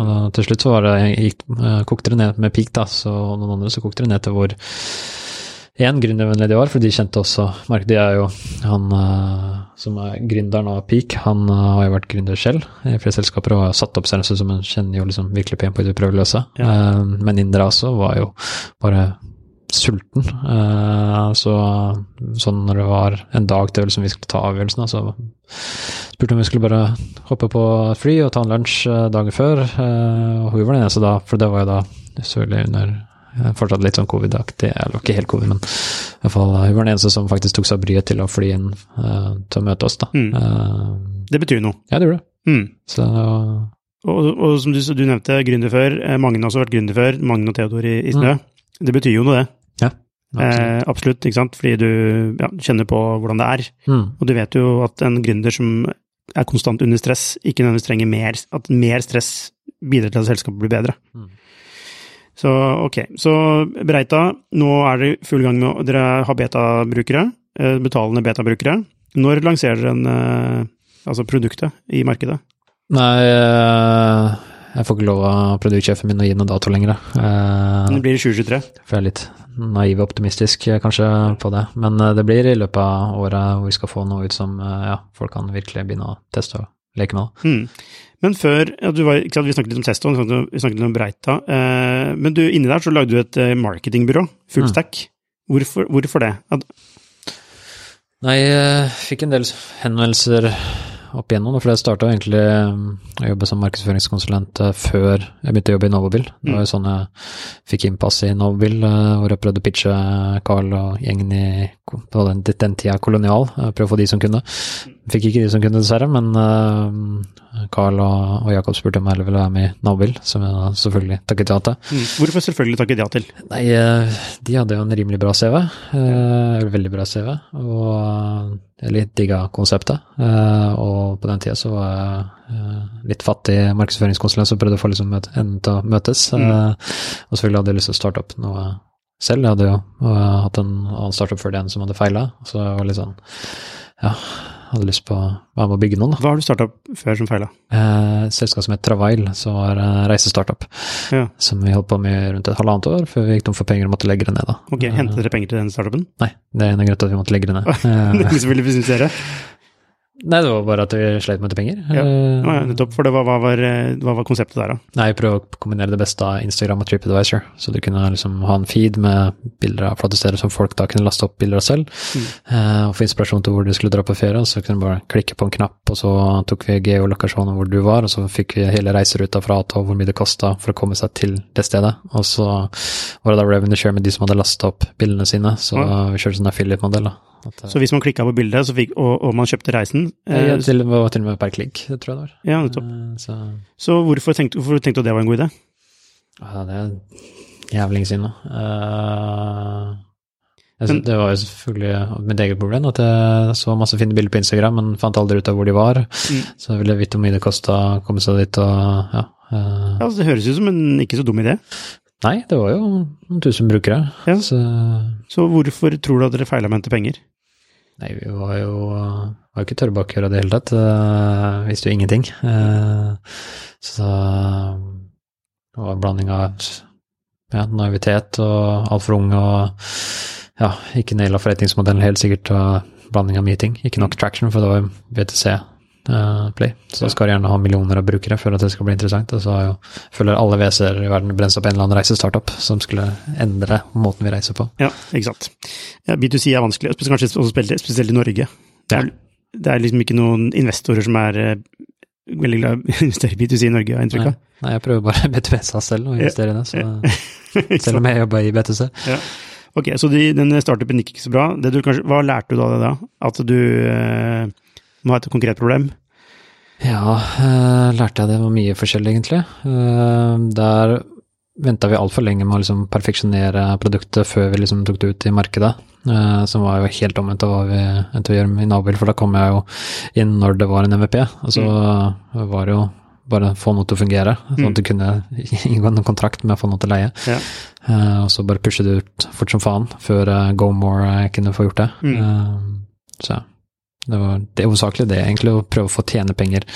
og til slutt så var det, gikk, uh, kokte det ned med Peak, da, så noen andre så kokte det ned til hvor én gründervennlig de var, for de kjente også Mark, de er jo han som er gründeren av Peak, han har jo vært gründer selv i flere selskaper og har satt opp seg som en kjenner jo liksom virkelig pen på det prøveløse. Ja. Uh, men Indra også var jo bare sulten. så sånn når det var en dag til liksom, vi skulle ta avgjørelsen, så spurte om vi skulle bare hoppe på fly og ta en lunsj dagen før. og hun var den eneste da, for det var jo da selvfølgelig under Fortsatt litt sånn covid-aktig, eller ikke helt covid, men i hvert fall hun var den eneste som faktisk tok seg bryet til å fly inn uh, til å møte oss, da. Mm. Uh, det betyr noe. Ja, det gjorde det. Mm. Så, og, og, som du, du nevnte, gründer før. Eh, Magne har også vært gründer før. Magne og Theodor i, i Snø. Mm. Det betyr jo noe, det. Ja, absolutt. Eh, absolutt, ikke sant. Fordi du ja, kjenner på hvordan det er. Mm. Og du vet jo at en gründer som er konstant under stress, ikke nødvendigvis trenger mer At mer stress bidrar til at selskapet blir bedre. Mm. Så ok. Så Breita, nå er dere full gang med Dere har beta-brukere, betalende beta-brukere. Når lanserer dere en, altså produktet i markedet? Nei, jeg får ikke lov av produktsjefen min å gi noen dato lenger. Det blir i 2023? For jeg er litt naiv og optimistisk kanskje på det. Men det blir i løpet av året hvor vi skal få noe ut som ja, folk kan virkelig begynne å teste og leke med. Mm. Men før ja, var, sant, Vi snakket litt om Testo, vi snakket litt om Breita. Eh, men du, inni der så lagde du et marketingbyrå, Fullstack. Mm. Hvorfor, hvorfor, det? At Nei, jeg fikk en del henvendelser opp igjennom, for jeg starta egentlig å jobbe som markedsføringskonsulent før jeg begynte å jobbe i Novobil. Det var jo sånn jeg fikk innpass i Novobil, hvor jeg prøvde å pitche Carl og gjengen i på den, den tida kolonial, prøve å få de som kunne. Fikk ikke de som kunne, dessverre, men Carl og, og Jakob spurte om jeg ville være med i Novobil, som jeg selvfølgelig takket ja til. Mm. Hvorfor selvfølgelig takket ja til? Nei, de hadde jo en rimelig bra CV, eller veldig bra CV, og jeg litt digga konseptet. Og på den tida så var jeg litt fattig markedsføringskonsulent som prøvde å få liksom enden til å møtes. Mm. Og selvfølgelig hadde jeg lyst til å starte opp noe selv. Jeg hadde jo hatt en annen startup før den som hadde feila, så jeg var litt sånn ja, hadde lyst på å være med å bygge noen. Da. Hva har du starta før som feila? Eh, selskap som het Travail, som var eh, reisestartup. Ja. Som vi holdt på med rundt et halvannet år, før vi gikk tom for penger og måtte legge det ned. da. Ok, Hentet dere penger til den startupen? Nei, det er en av grunnene til at vi måtte legge det ned. Ingen som ville presentere? Nei, det var bare at vi sleit med penger. Ja, ah, ja nettopp. For det, hva, var, hva, var, konseptet der, da? Nei, prøve å kombinere det beste av Instagram og TripAdvisor. Så du kunne liksom ha en feed med bilder av flotte steder som folk da kunne laste opp bilder av selv. Mm. Eh, og få inspirasjon til hvor du skulle dra på ferie. Så kunne du bare klikke på en knapp, og så tok vi geolokasjonen hvor du var, og så fikk vi hele reiseruta fra A til hvor mye det kosta for å komme seg til det stedet. Og så var det da revenue share med de som hadde lasta opp bildene sine. Så ja. vi kjørte sånn affiliate-modell, da. At, så hvis man klikka på bildet fikk, og, og, man kjøpte reisen eh, ja, til, var til og med per klikk, tror jeg det var. Ja, nettopp. Eh, så, så hvorfor, tenkte, hvorfor tenkte du det var en god idé? Ja, det er jævlig lenge siden nå. Uh, det var jo selvfølgelig mitt eget problem at jeg så masse fine bilder på Instagram, men fant aldri ut av hvor de var. Mm. Så jeg ville vite hvor mye det kosta å komme seg dit og ja. Uh, ja altså, det høres ut som en ikke så dum idé. Nei, det var jo noen tusen brukere. Ja. Så, så, hvorfor tror du at dere feila med å hente penger? Nei, vi var jo var ikke tørrbakkere i det hele tatt. Uh, visste jo ingenting. Uh, så det var en blanding av ja, naivitet og altfor ung og ja, ikke naila forretningsmodellen helt sikkert, og blanding av mye ting. Ikke nok traction, for det var jo VTC uh, Play. Så skal du gjerne ha millioner av brukere for at det skal bli interessant. Og så jo, føler alle WC-er i verden brent opp en eller annen reisestartup som skulle endre måten vi reiser på. Ja, ikke sant. Ja, B2C er vanskelig, kanskje også spesielt i Norge. Det er, det er liksom ikke noen investorer som er uh, veldig glad i å investere i B2C i Norge, har jeg inntrykk av. Nei, nei, jeg prøver bare BTC selv å investere i det, så, selv om jeg jobber i BTC. Ja. Ok, så de, den startupen gikk ikke så bra. Kanskje, hva lærte du da det da? At du eh, må ha et konkret problem? Ja, uh, lærte jeg det var mye forskjellig, egentlig. Uh, der venta vi altfor lenge med å liksom perfeksjonere produktet før vi liksom tok det ut i markedet. Uh, som var jo helt omvendt av hva vi endte å gjøre i Nabil, for da kom jeg jo inn når det var en MVP. Og så mm. var det jo bare få noe til å fungere, sånn Mm. at du kunne inngå en kontrakt med å få noe til leie. Ja. Eh, og så bare pushe det ut fort som faen, før uh, GoMore eh, kunne få gjort det. Mm. Eh, så det var det hovedsakelig det, egentlig, å prøve å få tjene penger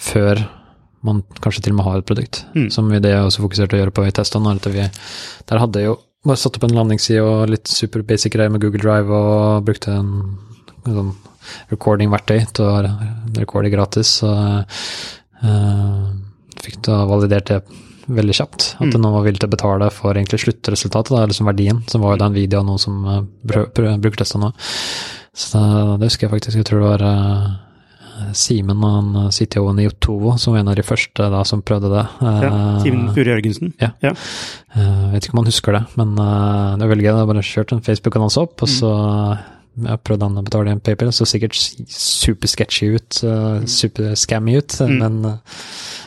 før man kanskje til og med har et produkt. Mm. Som vi det jeg også fokuserte å gjøre på i testene. Der hadde jeg jo bare satt opp en landingsside og litt super basic greier med Google Drive og brukte en, en sånn recording-verktøy til å recorde gratis. Så uh, fikk da validert det veldig kjapt. At Mm. noen var villig til å betale for egentlig sluttresultatet, da, eller verdien, som var jo den videoen noen som uh, brukertesta nå. Så da, det husker jeg faktisk. Jeg tror det var uh, Simen, han eh, CTO-en i Otovo, som var en av de første da som prøvde det. ja. Eh, Simen Fure Jørgensen. ja. Ja. Jeg vet ikke om han husker det, men det er veldig gøy. Har bare kjørt en Facebook-annonse opp, og Mm. Jeg prøvde han å betale en paper, Så sikkert super-sketchy ut, uh, super-scammy ut, Mm. men eh,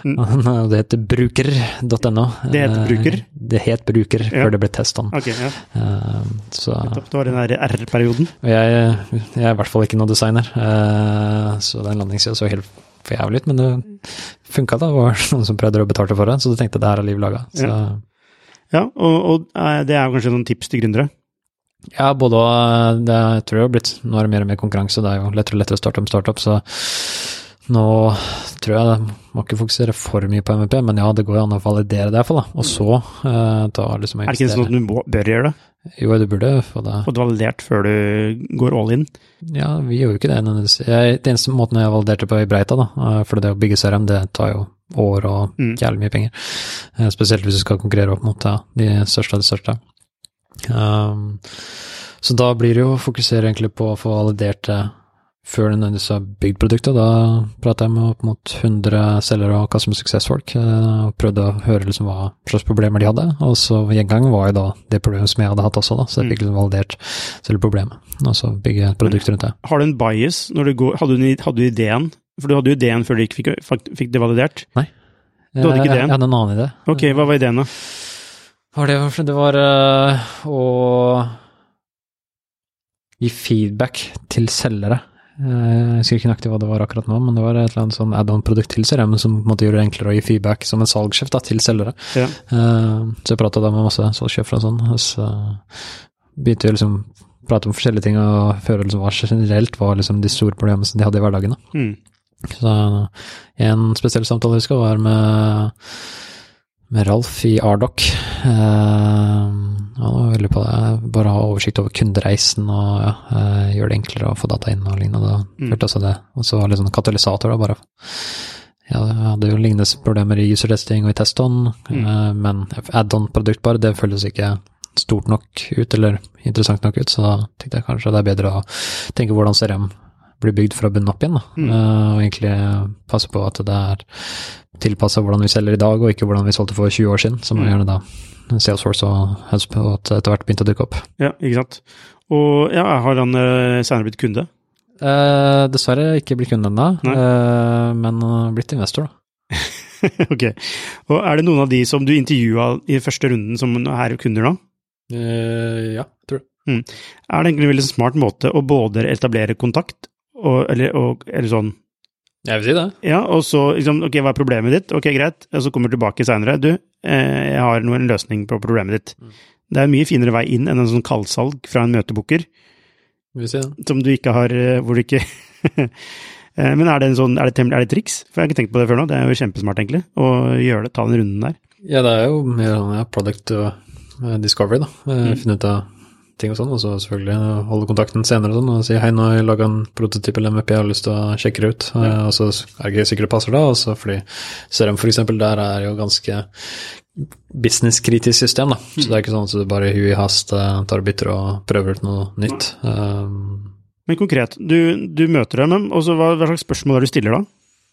Mm. det heter bruker.no. Det heter Eh, bruker? Det het bruker Ja. før det ble testa. Ok, ja. Så Det var den der R-perioden. jeg, jeg er i hvert fall ikke noen designer, eh, så den landingssida så helt for jævlig ut, men det funka da. Det var noen som prøvde å betale for det, så du tenkte det her er liv laga. Ja. Ja, og, og eh, det er jo kanskje noen tips til gründere. Ja, både og. Det, jeg tror det har blitt Nå er det mer og mer konkurranse, det er jo lettere og lettere å starte om startup, så nå tror jeg det må ikke fokusere for mye på MVP, men ja, det går jo an å validere det iallfall. Og så eh, ta liksom Er det ikke sånn at du må, bør gjøre det? Jo, du burde få det. Få det validert før du går all in? Ja, vi gjør jo ikke det. Jeg- Den eneste måten jeg validerte på i Breita, da, eh, for det å bygge CRM, det tar jo år og Mm. jævlig mye penger. Eh, Spesielt hvis du skal konkurrere opp mot ja, de største av de største. Um, så da blir det jo å fokusere egentlig på å få validert det før du nødvendigvis har bygd produktet. Da pratet jeg med opp mot 100 selgere og customer success-folk, eh, og prøvde å høre liksom hva slags problemer de hadde. Og så gjengangen en gang var jo da det problemet som jeg hadde hatt også, da, så jeg fikk liksom validert selve problemet. Og så bygge et produkt rundt det. Har du en bias når du går Hadde du, hadde du ideen? For du hadde jo ideen før du ikke fikk, fikk det validert. Du hadde ikke Jeg- ideen? Jeg hadde en annen idé. Ok, hva var ideen da? Var det Det var uh, å gi feedback til selgere. Eh, Jeg husker ikke nøyaktig hva det var akkurat nå, men det var et eller annet sånn add-on-produkt til CRM som på en måte gjør det enklere å gi feedback som en salgssjef da, til selgere. Ja. Uh, Så jeg prata da med masse salgssjefer og sånn, og så begynte vi liksom prate om forskjellige ting og høre liksom hva generelt var liksom de store problemene som de hadde i hverdagen. da. Mm. Så en spesiell samtale jeg husker var med, med Ralf i Ardoc. Ja, han var veldig på det. Bare ha oversikt over kundereisen og ja, eh, gjøre det enklere å få data inn og lignende. Mm. Og så litt sånn katalysator, da, bare. Ja, jeg hadde jo lignende problemer i user testing og i testhånd, Mm. eh, men add-on-produkt bare, det føles ikke stort nok ut, eller interessant nok ut, så da tenkte jeg kanskje det er bedre å tenke hvordan CRM blir bygd fra bunnen opp igjen. Mm. Uh, og egentlig passe på at det er tilpassa hvordan vi selger i dag, og ikke hvordan vi solgte for 20 år siden, som er Mm. gjerne da Salesforce og HubSpot etter hvert begynte å dukke opp. Ja, ikke sant. Og ja, har han uh, senere blitt kunde? Uh, dessverre ikke blitt kunde ennå, eh, men uh, blitt investor, da. ok. Og er det noen av de som du intervjua i første runden som er kunder nå? ja, tror jeg. Er det egentlig en veldig smart måte å både etablere kontakt og, eller, og, eller sånn Jeg vil si det. Ja, og så liksom, ok, hva er problemet ditt? Ok, greit. Og så kommer du tilbake seinere. Du, eh, jeg har nå en løsning på problemet ditt. Mm. Det er en mye finere vei inn enn en sånn kaldsalg fra en møtebooker, vil si det. som du ikke har eh, Hvor du ikke Eh, Men er det en sånn, er det, er det triks? For jeg har ikke tenkt på det før nå. Det er jo kjempesmart, egentlig, å gjøre det, ta den runden der. Ja, det er jo mer sånn ja, product uh, discovery, da. Eh, Mm. Finne ut av ting og sånn, og så selvfølgelig uh, holde kontakten senere og sånn, og si hei, nå har jeg laga en prototyp eller MVP, jeg har lyst til å sjekke det ut. Eh, Ja. Og så er det ikke sikkert det passer da, og så fordi for eksempel, der er jo ganske businesskritisk system, da. Så det er ikke sånn at du bare hui i hast eh, tar og bytter og prøver ut noe nytt. Um, Men konkret, du, du møter dem, og så hva, hva slags spørsmål er du stiller da?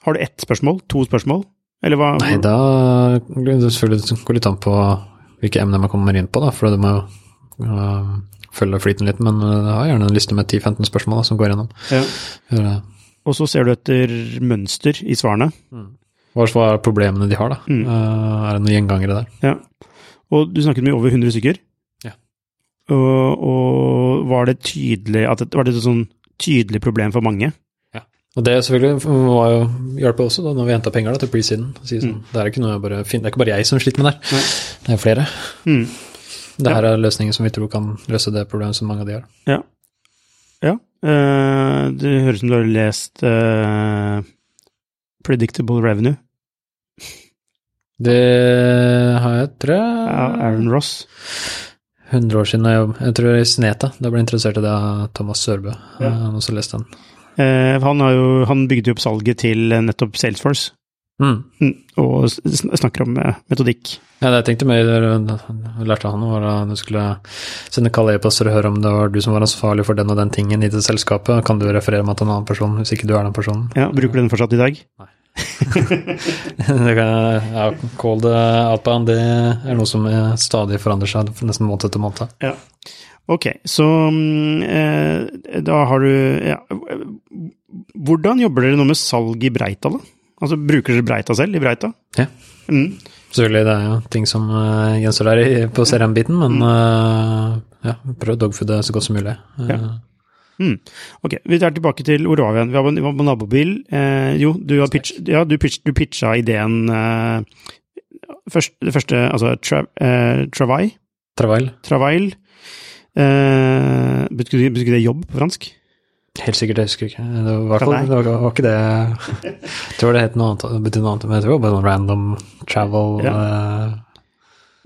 Har du ett spørsmål? To spørsmål? Eller hva? Nei, da går det selvfølgelig litt an på hvilke emner man kommer inn på, da, for det må jo uh, følge flyten litt, men uh, jeg har gjerne en liste med 10-15 spørsmål da, som går gjennom. Ja. Og så ser du etter mønster i svarene. Hva er problemene de har, da? Mm. Uh, er det noen gjengangere der? Ja. Og du snakket med over 100 stykker. Ja. Og, og var det tydelig at det, Var det et sånn tydelig problem for mange? Ja. Og det selvfølgelig var jo hjelpe også, da, når vi henta penger da, til pre-siden. Si sånn, det, er ikke bare det er ikke bare jeg som sliter med det, Nei. det er flere. Mm. Det her er løsninger som vi tror kan løse det problemet som mange av de har. Ja. ja. Uh, det høres ut som du har lest uh, Predictable Revenue Det har jeg, tror jeg. Ja, Aaron Ross. 100 år siden jeg jobbet. Jeg tror i Sneta. Da ble jeg interessert i det av Thomas Sørbø. Ja. Han har også lest den. Uh, han, har jo, han bygde jo opp salget til nettopp Salesforce, Mm. og snakker om eh, metodikk. Ja, det jeg tenkte meg, det jeg lærte han, var at du skulle sende kalde e-poster og høre om det var du som var ansvarlig for den og den tingen i det selskapet. Kan du referere meg til en annen person, hvis ikke du er den personen? Ja, Bruker du den fortsatt i dag? det kan, ja, call the outbound, det er noe som eh, stadig forandrer seg, nesten måned etter måned. Ja. Ok, så mm, eh, da har du ja. Hvordan jobber dere nå med salg i Breita, da? Altså, Bruker dere Breita selv, i Breita? Ja. Mm. Selvfølgelig, det er jo ting som uh, gjenstår der på CRM-biten, men uh, ja, prøv å dogfoode så godt som mulig. Uh, Ja. Mm. Ok, vi er tilbake til Oravien. Vi var på, vi var på nabobil. Eh, jo, du, har pitch, ja, du, pitch, du pitcha ideen eh, først, Det første, altså tra, eh, Travail. Travail, Travail. Eh, betyr, betyr det jobb på fransk? Helt sikkert, jeg husker ikke. Det var, det var, det var, ikke det Jeg tror det het noe annet, betydde noe annet, men jeg tror det var bare sånn random travel uh,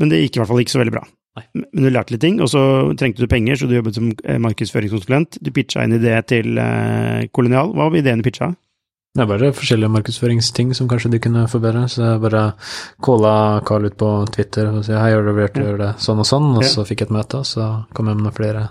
Men det gikk i hvert fall ikke så veldig bra. Nei. Men du lærte litt ting, og så trengte du penger, så du jobbet som eh, markedsføringskonsulent. Du pitcha en idé til eh, Kolonial. Hva var ideen du pitcha? Det er bare forskjellige markedsføringsting som kanskje de kunne forbedre. Så jeg bare calla Carl ut på Twitter og sa hei, har du vurdert å gjøre det sånn og sånn? Og så fikk jeg et møte, og så kom jeg med noen flere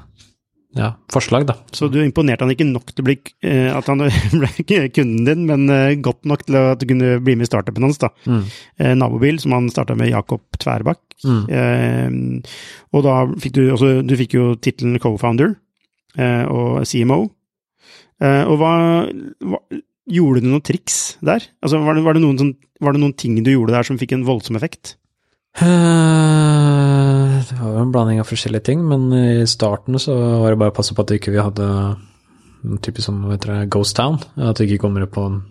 ja, forslag, da. Så du imponerte han ikke nok til å bli, eh, at han ble kunden din, men eh, godt nok til at du kunne bli med i startupen hans, da. Mm. Eh, Nabobil, som han starta med Jakob Tverbakk. Mm. Eh, og da fikk du også Du fikk jo tittelen co-founder eh, og CMO. Eh, og hva, hva Gjorde du noen triks der? Altså, var, det, var, det noen var det noen ting du gjorde der som fikk en voldsom effekt? Eh, Det var jo en blanding av forskjellige ting, men i starten så var det bare å passe på at ikke vi hadde en type som heter det, Ghost Town. At vi ikke kommer på en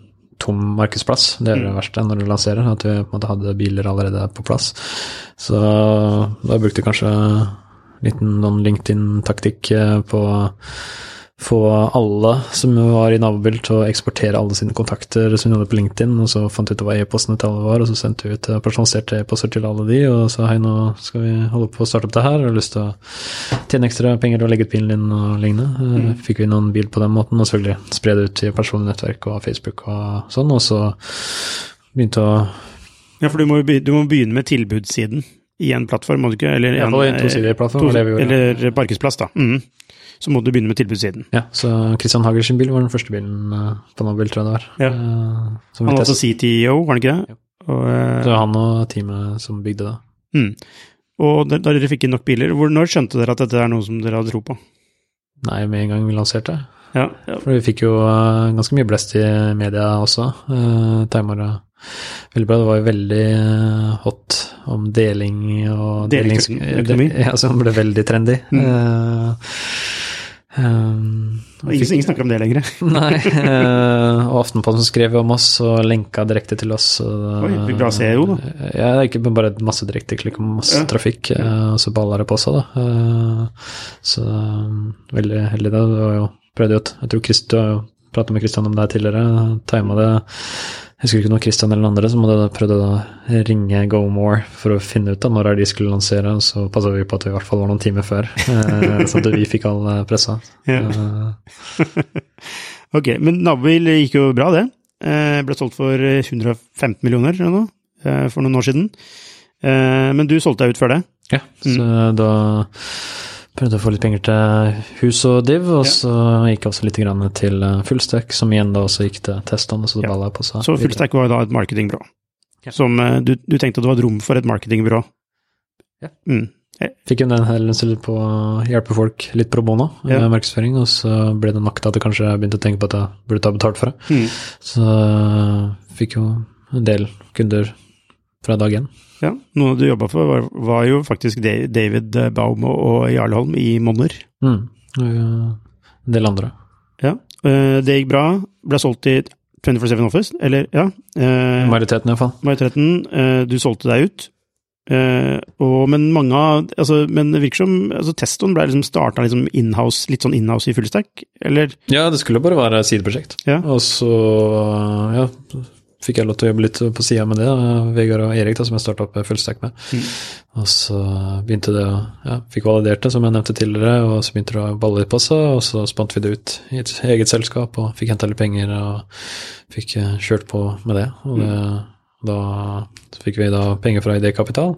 tom markedsplass. Det er det verste når du lanserer, at vi på en måte hadde biler allerede på plass. Så da brukte vi kanskje en liten sånn LinkedIn-taktikk eh, på få alle som var i nabobil til å eksportere alle sine kontakter som de hadde på LinkedIn, og så fant ut hva e-postene til alle var, og så sendte vi ut eh, personaliserte e-poster til alle de, og sa hei, nå skal vi holde på å starte opp det her, har du lyst til å tjene ekstra penger og legge ut bilen din og lignende. Mm. Fikk vi noen bil på den måten, og selvfølgelig spre det ut til personlige nettverk og Facebook og sånn, og så begynte å Ja, for du må, du må begynne med tilbudssiden i en plattform, må du ikke? Eller, en tosidig plattform, to- var det vi gjorde. eller parkesplass, da. Mm. Så må du begynne med tilbudssiden. Ja, så Christian Hager sin bil var den første bilen eh, på Nobel, tror jeg det var. Ja. Eh, som Han var også CTO, var han ikke det? Ja. Og, eh, Det var han og teamet som bygde det. mm. og da, dere fikk inn nok biler, hvor, når skjønte dere at dette er noe som dere hadde tro på? Nei, med en gang vi lanserte. Ja, ja. For vi fikk jo eh, ganske mye blest i media også. Uh, og veldig bra. Det var jo veldig eh, hot om deling og delings- Delingsøkonomi. Ja, som ble veldig trendy. Mm. Uh, um, Ingen, ingen snakker om det lenger. Nei. eh, og Aftenposten skrev om oss og lenka direkte til oss. og- Oi, bra CEO, da. Ja, det er ikke bare masse direkteklikk og masse Ja. trafikk, uh, og så balla det på seg, da. Uh, så um, veldig heldig, da. Det var jo prøvd at Jeg tror Christ, du har jo prata med Kristian om det her tidligere. Tima det Jeg husker ikke noe Christian eller andre som hadde prøvd å ringe GoMore for å finne ut av når de skulle lansere, og så passa vi på at vi i hvert fall var noen timer før, eh, sånn at vi fikk all eh, pressa. Ja. Eh, Ok, men nabobil gikk jo bra, det. Eh, ble solgt for 115 millioner eller noe, for noen år siden. Eh, men du solgte deg ut før det. Ja, så da prøvde å få litt penger til hus og div, og Ja. så gikk jeg også litt grann til eh, fullstack, som igjen da også gikk til testene, så det Ja. balla på seg. Så. Fullstack var da et marketingbyrå. Ja. Som eh, du, du tenkte det var et rom for et marketingbyrå. Ja. Mm. Fikk jo den hendelsen på å hjelpe folk litt pro bono Ja. med markedsføring, og så ble det nok til at jeg kanskje begynte å tenke på at jeg burde ta betalt for det. Mm. Så eh, fikk jo en del kunder fra dag én. Ja, noen du jobba for, var, var jo faktisk David Baum og Jarle Holm i Monner. Mm. Eh, en del andre. Ja. Eh, det gikk bra. Ble solgt i 24-7 Office, eller ja. Eh, Majoriteten, iallfall. majoriteten. Eh, du solgte deg ut. Eh, og, men mange av altså, Men det virker som altså, Teston ble liksom starta liksom litt sånn inhouse i fullstack, eller? Ja, det skulle bare være sideprosjekt. Ja. Og så ja, fikk jeg lov til å jobbe litt på sida med det. Vegard og Erik, da, som jeg starta opp Fullstack med. Mm. Og så begynte det å ja, Fikk validert det, som jeg nevnte tidligere, og så begynte det å balle litt på seg, og så spant vi det ut i et eget selskap og fikk henta litt penger og fikk eh, kjørt på med det. Og det da så fikk vi da penger fra ID-kapital,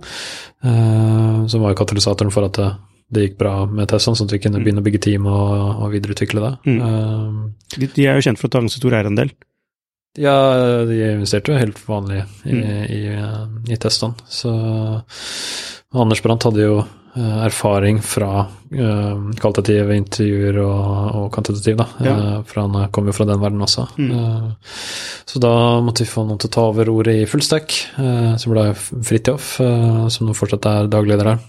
eh, som var katalysatoren for at det, det gikk bra med Tesson, sånn at vi kunne begynne å bygge team og, og videreutvikle det. Mm. Eh, De, de er jo kjent for å ta ganske stor eierandel. Ja, de investerte jo helt vanlig i, Mm. i, i, i testene. Så Anders Brandt hadde jo eh, erfaring fra uh, kvalitative intervjuer og, og kvantitativ, da. Ja. Uh, for han kom jo fra den verden også. Mm. Uh, så da måtte vi få noen til å ta over ordet i fullstack, uh, som ble Fridtjof, som nå fortsatt er dagleder her.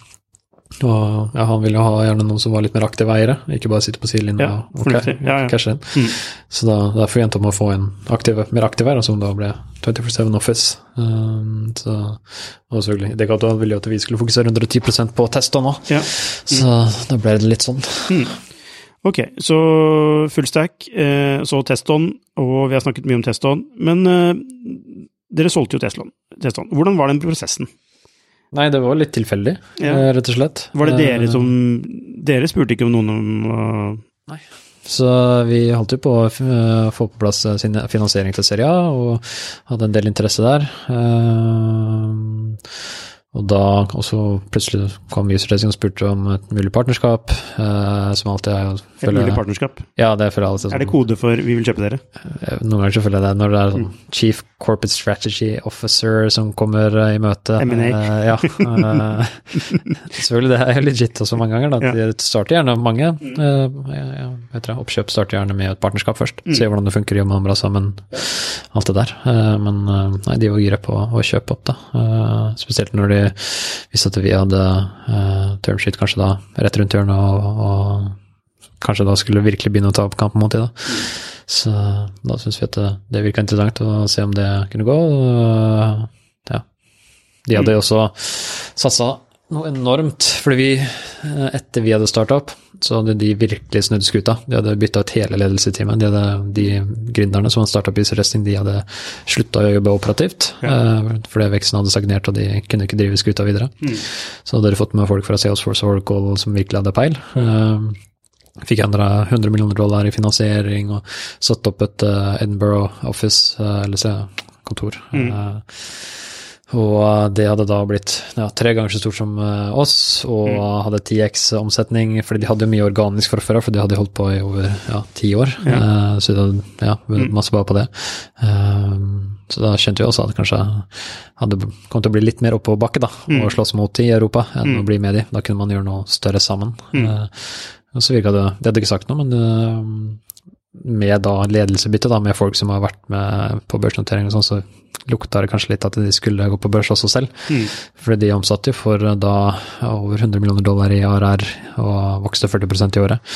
Og ja, han ville ha gjerne noen som var litt mer aktive eiere, ikke bare sitte på sidelinja Ja, og, okay. Ja, ja. cashe inn. Mm. Så da, derfor endte han med å få en aktive, mer aktiv eier, som da ble 24-7 Office. Um, så, og selvfølgelig, det ga ville jo at vi skulle fokusere 110% på tester nå, Ja. så da ble det litt sånn. Ok, så fullstack, eh, så Teston, og vi har snakket mye om Teston. Men eh, dere solgte jo. Teston. Hvordan var den prosessen? Nei, det var litt tilfeldig, Ja. eh, rett og slett. Var det dere Eh, som Dere spurte ikke om noen om uh, Så vi holdt jo på å eh, få på plass sin finansiering til Serie A, og hadde en del interesse der. Eh, Og da også plutselig kom User Racing og spurte om et mulig partnerskap, eh, som alltid er føler, et mulig partnerskap? Ja, det føler jeg alltid Er det sånn. kode for 'vi vil kjøpe dere'? Eh, Noen ganger så føler jeg det når det er sånn Chief Corporate Strategy Officer som kommer eh, i møte. M&A. Eh, ja. eh, selvfølgelig, det er legit også mange ganger. Da. De starter gjerne mange eh, ja, ja, vet Oppkjøp starter gjerne med et partnerskap først. Mm. Se hvordan det funker, jobber man bra sammen, alt det der. Eh, men nei, de var gira på å kjøpe opp, da. Eh, spesielt når de visste at vi hadde uh, termsheet kanskje da rett rundt hjørnet, og, og kanskje da skulle virkelig begynne å ta opp kampen mot de da. Så da syns vi at det, det virka interessant å se om det kunne gå. Og, ja. De hadde jo også satsa noe enormt, fordi vi, eh, etter vi hadde starta opp, så hadde de virkelig snudd skuta. De hadde bytta ut hele ledelseteamet. De, hadde, de gründerne som hadde starta Easy Resting, de hadde slutta å jobbe operativt, Ja. fordi veksten hadde stagnert, og de kunne ikke drive skuta videre. Så hadde de fått med folk fra Salesforce og Oracle som virkelig hadde peil. Eh, Fikk endra 100 millioner dollar i finansiering og satt opp et eh, Edinburgh office, eh, eller se, kontor. Eh, og det hadde da blitt ja, tre ganger så stort som eh, oss, og hadde 10x omsetning, fordi de hadde mye organisk fra før av, for de hadde holdt på i over ja, ti år. Uh, så de hadde ja, vunnet masse bare på det. Uh, så da skjønte vi også at det kanskje hadde kommet til å bli litt mer oppoverbakke, da, og slåss mot i Europa enn å bli med de. Da kunne man gjøre noe større sammen. Uh, og så virka det Det hadde ikke sagt noe, men med da ledelsebytte, da, med folk som har vært med på børsnotering og sånn, så lukta det kanskje litt at de skulle gå på børs også selv. Fordi de omsatte jo for eh, da over 100 millioner dollar i ARR og vokste 40% i året.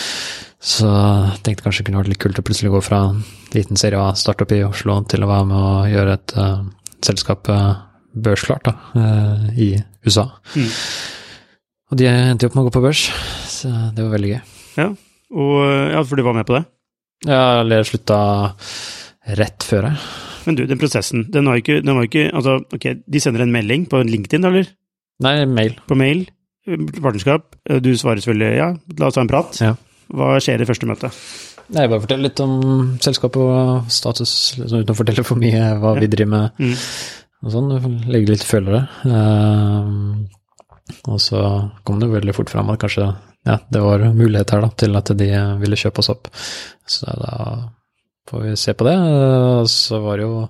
Så jeg tenkte kanskje det kunne vært litt kult å plutselig gå fra en liten serie A startup i Oslo til å være med å gjøre et uh, selskap eh, børsklart da, uh, i USA. Og de endte jo opp med å gå på børs, så det var veldig gøy. Ja, og, ja, for du var med på det? Ja, eller slutta rett før jeg. Men du, den prosessen, den var ikke, den var ikke Altså, ok, de sender en melding på LinkedIn, eller? Nei, mail. På mail? Partnerskap? Du svarer selvfølgelig ja, la oss ta en prat. Ja. Hva skjer i første møte? Nei, bare fortell litt om selskapet og status, liksom, uten å fortelle for mye hva vi driver med Mm. og sånn. Legge litt følere. Uh, og så kom det veldig fort fram at kanskje ja, det var mulighet her da, til at de ville kjøpe oss opp. Så da får vi se på det. Så var det jo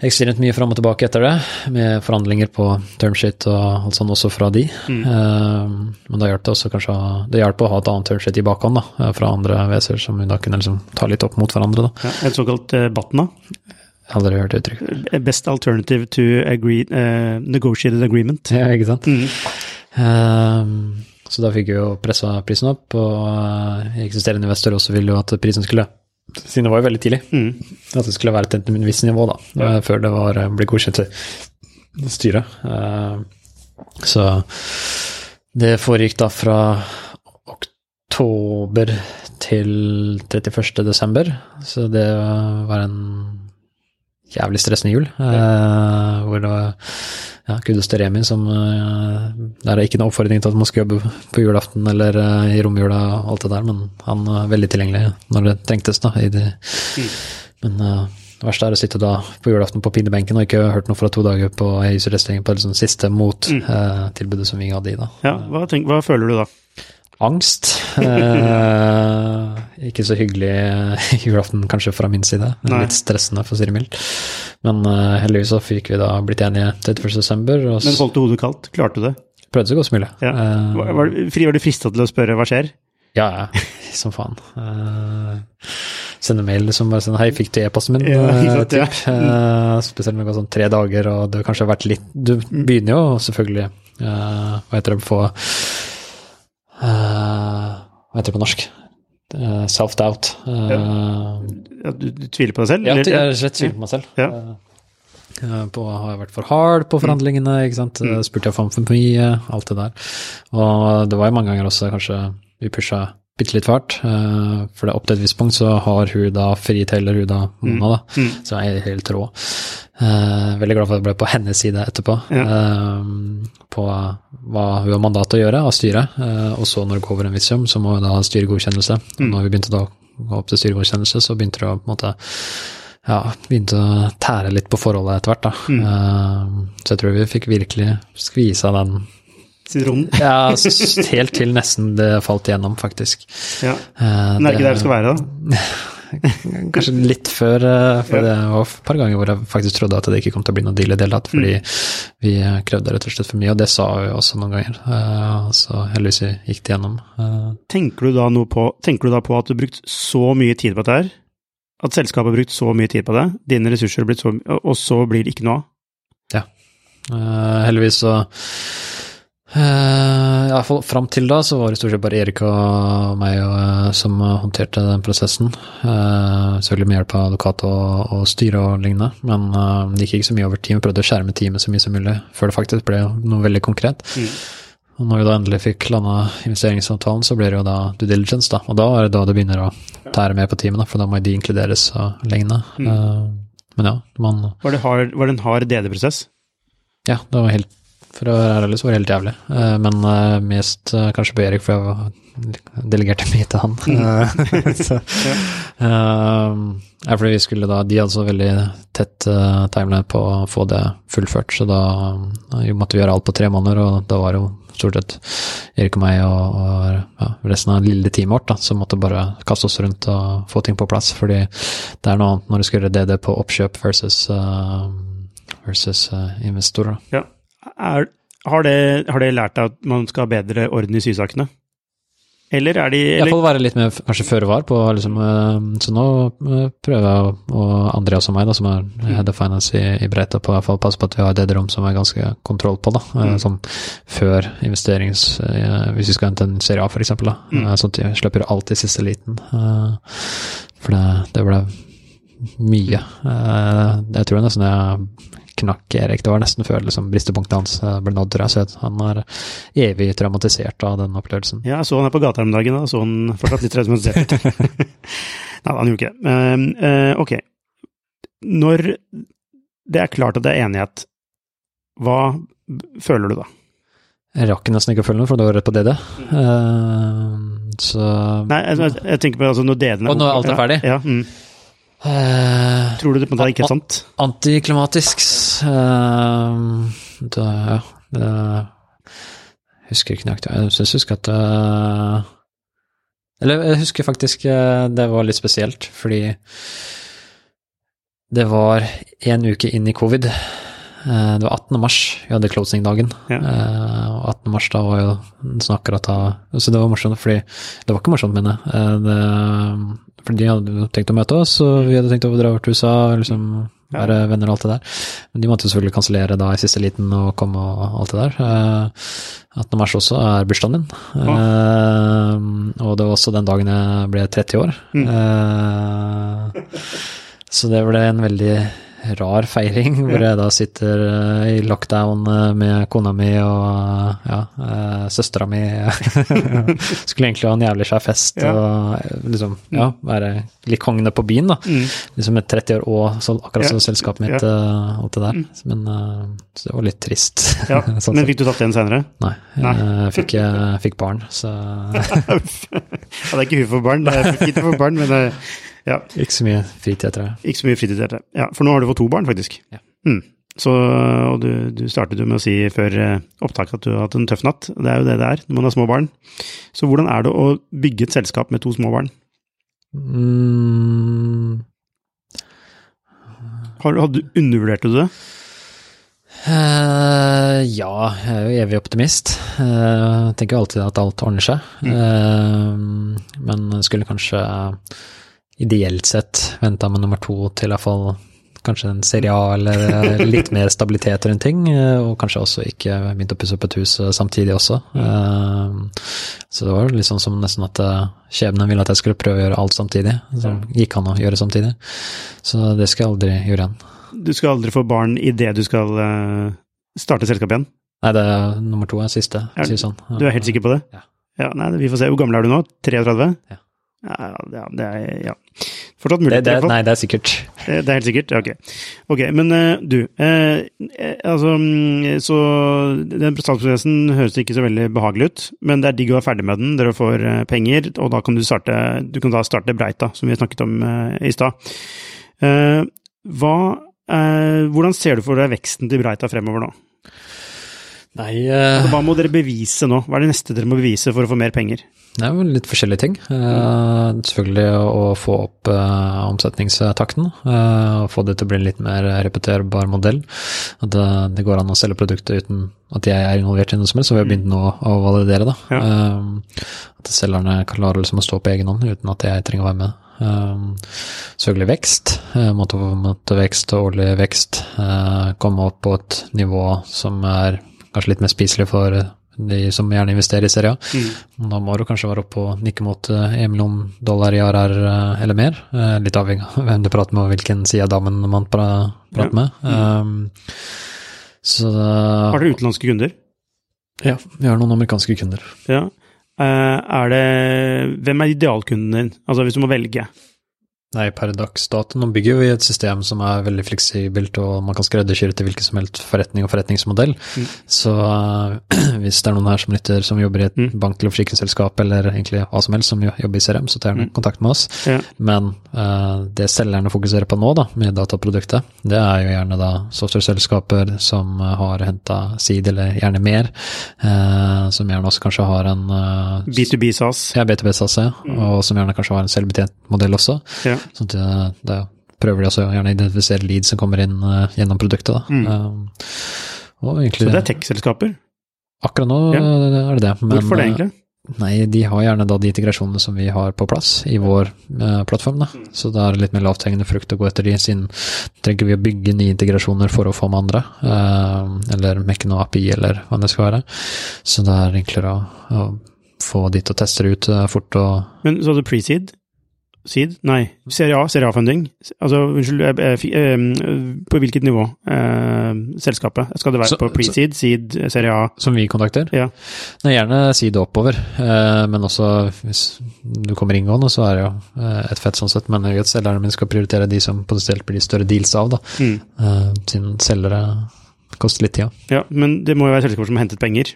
ekstremt mye fram og tilbake etter det, med forhandlinger på termsheet og alt sånt også fra de. Ehm, men da hjalp det også kanskje det hjelper å ha et annet termsheet i bakhånd da, fra andre WC-er, som vi da kunne liksom ta litt opp mot hverandre. da. Ja, et såkalt uh, BATNA. Jeg har aldri hørt uttrykk. Best alternative to agree, uh, negotiated agreement. Ja, ikke sant? Mm. Eh, så da fikk vi jo pressa prisen opp, og eh, eksisterende investor også ville jo at prisen skulle Siden det var jo veldig tidlig, Mm. at det skulle være til et visst nivå, da, Ja. eh, før det var, ble godkjent til styret. Eh, Så det foregikk da fra oktober til 31. desember, så det var en jævlig stressende jul. Eh, hvor det var ja, kudos til Remi, som det Der er ikke noe oppfordring til at man skal jobbe på julaften eller eh, i romjula og alt det der, men han var veldig tilgjengelig når det trengtes, da. I det. Men eh, det verste er å sitte da på julaften på pinebenken og ikke hørt noe fra to dager på ISU-resting på liksom siste mot-tilbudet som vi hadde i, da. Ja, hva, tenk, hva føler du da? Angst. Eh, ikke så hyggelig julaften kanskje fra min side. Nei. Litt stressende, for å si det mildt. Men eh, heldigvis så fikk vi da blitt enige 31. desember, og Men holdt du hodet kaldt? Klarte du det? prøvde så godt som mulig. Ja. Eh, Var, var, du frista til å spørre hva skjer? ja, ja, som faen. Uh, sende mail liksom bare sånn Hei, fikk du e-posten min? Ja, Eh, sant, ja. typ. Eh, spesielt når det går sånn tre dager, og det har kanskje vært litt Du begynner jo selvfølgelig uh, Hva heter det eh, Hva heter det på norsk? Eh, Self-doubt. Eh, Ja, du, du tviler på deg selv? ja, eller? til- jeg rett tviler på meg selv. Ja. Eh, På, har jeg vært for hard på forhandlingene? ikke sant? Mm. Spurte jeg for mye? Alt det der. Og det var jo mange ganger også kanskje vi pusha bitte litt fælt. eh, For det opp til et visst punkt så har hun da fritailer hun da Mona, da. Mm. Så jeg er helt rå. Eh, veldig glad for at jeg ble på hennes side etterpå. eh, på hva hun har mandat til å gjøre av styret. og så når det går over en viss sum, så må hun da ha styregodkjennelse. Mm. når vi begynte da å gå opp til styregodkjennelse, så begynte det å på en måte ja, begynte å tære litt på forholdet etter hvert, da. Mm. Så jeg tror vi fikk virkelig skvisa den Sitronen? ja, helt til nesten det falt igjennom, faktisk. Ja. Eh, Men det er ikke der det skal være, da? Kanskje litt før, eh, for Ja. det var et par ganger hvor jeg faktisk trodde at det ikke kom til å bli noe deal i det hele tatt, fordi Mm. vi krevde rett og slett for mye, og det sa vi også noen ganger. Eh, Så heldigvis gikk det gjennom. Tenker du da, på, tenker du da på at du har brukt så mye tid på dette her? At selskapet har brukt så mye tid på det? Dine ressurser har blitt så mye, Og så blir det ikke noe av? Ja. heldigvis så uh, ja, fram til da så var det stort sett bare Erik og meg og, eh, som håndterte den prosessen. Uh, selvfølgelig med hjelp av advokat og, og styre og lignende, men uh, det gikk ikke så mye over teamet. Prøvde å skjerme teamet så mye som mulig før det faktisk ble noe veldig konkret. Mm. Og når vi da endelig fikk landa investeringsavtalen, så ble det jo da due diligence, da. Og da er det da det begynner å tære mer på teamet, da, for da må de inkluderes og lignende. Mm. Eh, men ja, man Var det, hard, var det en hard DD-prosess? ja, det var helt For å være ærlig, så var det helt jævlig. Eh, Men eh, mest eh, kanskje på Erik, for jeg delegerte mye til han. Eh, så, eh, ja, fordi vi skulle da De hadde så veldig tett timeline på å få det fullført, så da måtte vi gjøre alt på tre måneder, og da var det jo stort sett Erik og meg og, og ja, resten av det lille teamet vårt da, som måtte bare kaste oss rundt og få ting på plass, fordi det er noe annet når du skal gjøre DD på oppkjøp versus, eh, versus investorer. Ja. Er, har, det, har det lært deg at man skal ha bedre orden i sysakene? Eller er de eller, får være litt mer kanskje føre var på liksom eh, Så nå eh, prøver jeg, og Andreas og meg, da, som er head of finance i, i Breita, på hvert fall passe på at vi har et DD-rom som er ganske kontroll på, da. Eh, Mm. Sånn før investerings... Hvis vi skal hente en serie A, eksempel, da. Mm. Sånn at vi slipper alt i siste liten. For det, det ble mye. Jeg tror nesten jeg knakk Erik. Det var nesten før liksom, bristepunktet hans eh, ble nådd, tror jeg. Så han er evig traumatisert av den opplevelsen. Ja, jeg så han her på gata om dagen, og så han fortsatt litt traumatisert ut. Nei, han gjorde ikke det. Uh, eh, ok. Når det er klart at det er enighet, hva føler du da? Jeg rakk nesten ikke å følge noe, for det var rett på DD. Uh, så Nei, jeg, jeg, jeg tenker på altså, når DD-en Og når alt er ferdig? Ja, mm. Eh, Tror du det på en måte er ikke sant? Antiklimatisk Uh, det, Ja, det husker ikke nøyaktig. Jeg syns jeg husker at uh, Eller jeg husker faktisk eh, det var litt spesielt, fordi det var en uke inn i covid. Eh, Det var 18. mars, vi hadde closing-dagen. Ja. Eh, Og 18. mars da var jo sånn akkurat da Så det var morsomt, fordi Det var ikke morsomt, mener jeg. For de hadde tenkt å møte oss, og vi hadde tenkt å dra over til USA, liksom Ja. være venner og alt det der. Men de måtte jo selvfølgelig kansellere da i siste liten og komme og alt det der. Eh, 18. mars også er bursdagen din. Eh, og det var også den dagen jeg ble 30 år. Mm. Eh, så det ble en veldig rar feiring, hvor jeg da sitter eh, i lockdown eh, med kona mi og ja, uh, søstera mi. Skulle egentlig ha en jævlig svær fest Ja. og eh, liksom, ja, være litt kongene på byen, da. Mm. Liksom med 30 år og så, akkurat som selskapet mitt, eh, alt det der. Men eh, så det var litt trist. Ja. sånn Men fikk du tatt den senere? Nei, Nei. jeg fikk, jeg fikk barn, så Ja, det er ikke hun for barn, det er fint for barn, men det, ja, ikke så mye fritid, etter det. ikke så mye fritid etter det. Ja, for nå har du fått to barn, faktisk. Ja. Mm. Så, og du, du startet jo med å si før eh, opptaket at du har hatt en tøff natt. Det er jo det det er når man har små barn. Så hvordan er det å bygge et selskap med to små barn? Mm, Har, hadde, undervurderte du det? Uh, ja, jeg er jo evig optimist. Uh, tenker jo alltid at alt ordner seg. Eh, men skulle kanskje ideelt sett venta med nummer to til iallfall kanskje en Serie A eller litt mer stabilitet rundt ting. eh, og kanskje også ikke begynt å pusse opp et hus eh, samtidig også. Eh, så det var liksom som nesten at skjebnen ville at jeg skulle prøve å gjøre alt samtidig. Så gikk an å gjøre samtidig. Så det skal jeg aldri gjøre igjen. Du skal aldri få barn idet du skal starte selskapet igjen? Nei, det er nummer to er siste, Er- sånn. Du er helt sikker på det? Ja. Ja, nei, vi får se. Hvor gammel er du nå? 33? Ja. Ja, ja, det er ja. Fortsatt mulig. Det, det, nei, det er sikkert. Det er helt sikkert? Ok, Ok, men eh, du, eh, eh, altså mm, Så den salgsprosessen høres ikke så veldig behagelig ut, men det er digg å være ferdig med den. Dere får eh, penger, og da kan du starte Du kan da starte Breita, som vi snakket om eh, i stad. Eh, hva Hvordan ser du for deg veksten til Breita fremover nå? Nei, Altså, hva må dere bevise nå? Hva er det neste dere må bevise for å få mer penger? Det er jo litt forskjellige ting. Eh, selvfølgelig å, få opp eh, omsetningstakten, eh, og få det til å bli en litt mer repeterbar modell. At det, det går an å selge produktet uten at jeg er involvert i noe som helst, så vi har begynt nå å validere, da. Ja. At selgerne klarer liksom å stå på egen hånd uten at jeg trenger å være med. Selvfølgelig vekst, uh, måte for måte vekst og årlig vekst. komme opp på et nivå som er kanskje litt mer spiselig for de som gjerne investerer i Serie A. Da må du kanskje være oppe og nikke mot eh, 1 million dollar i ARR eh, eller mer. Eh, Litt avhengig av hvem du prater med og hvilken side av damen man prater med. Um, så Har dere utenlandske kunder? ja, vi har noen amerikanske kunder. Ja. Er det Hvem er idealkunden din? Altså hvis du må velge. Nei, per dags dato. Nå bygger vi et system som er veldig fleksibelt, og man kan skreddersyre til hvilken som helst forretning og forretningsmodell. Mm. Så uh, hvis det er noen her som lytter som jobber i et Mm. bank- eller forsikringsselskap, eller egentlig hva som helst som jobber i CRM, så ta gjerne Mm. kontakt med oss. Ja. Men uh, det selgerne fokuserer på nå, da, med dataproduktet, det er jo gjerne da software-selskaper som eh, har henta side, eller gjerne mer, uh, som gjerne også kanskje har en eh, B2B SAS. ja, B2B SAS, ja, og som gjerne kanskje har en selvbetjent modell også. Ja. Så det, det prøver de også gjerne å identifisere leads som kommer inn uh, gjennom produktet. Da. Mm. Um, egentlig, Så det er tech-selskaper. akkurat nå Ja. er det det. Men, Hvorfor det, eh, egentlig? Nei, de har gjerne da de integrasjonene som vi har på plass i vår eh, plattform. Da. Så da er det litt mer lavthengende frukt å gå etter de, siden trenger vi å bygge nye integrasjoner for å få med andre. eh, eller mekke noe API, eller hva det skal være. Så det er enklere å, å få de til å teste det ut eh, fort og Men så hadde du pre-seed? Seed? Nei. Serie A, Serie A-funding. Altså, unnskyld, eh, eh, på hvilket nivå? Eh, selskapet? Skal det være Så- på pre-seed, seed, Serie A? Som vi kontakter? Ja. Nei, gjerne seed oppover, eh, men også hvis du kommer inngående, så er det jo eh, et fett sånn sett. Men jeg vet selgerne mine skal prioritere de som potensielt blir de større deals av, da. Mm. Eh, siden selgere koster litt tid. Ja. ja. Men det må jo være selskaper som har hentet penger.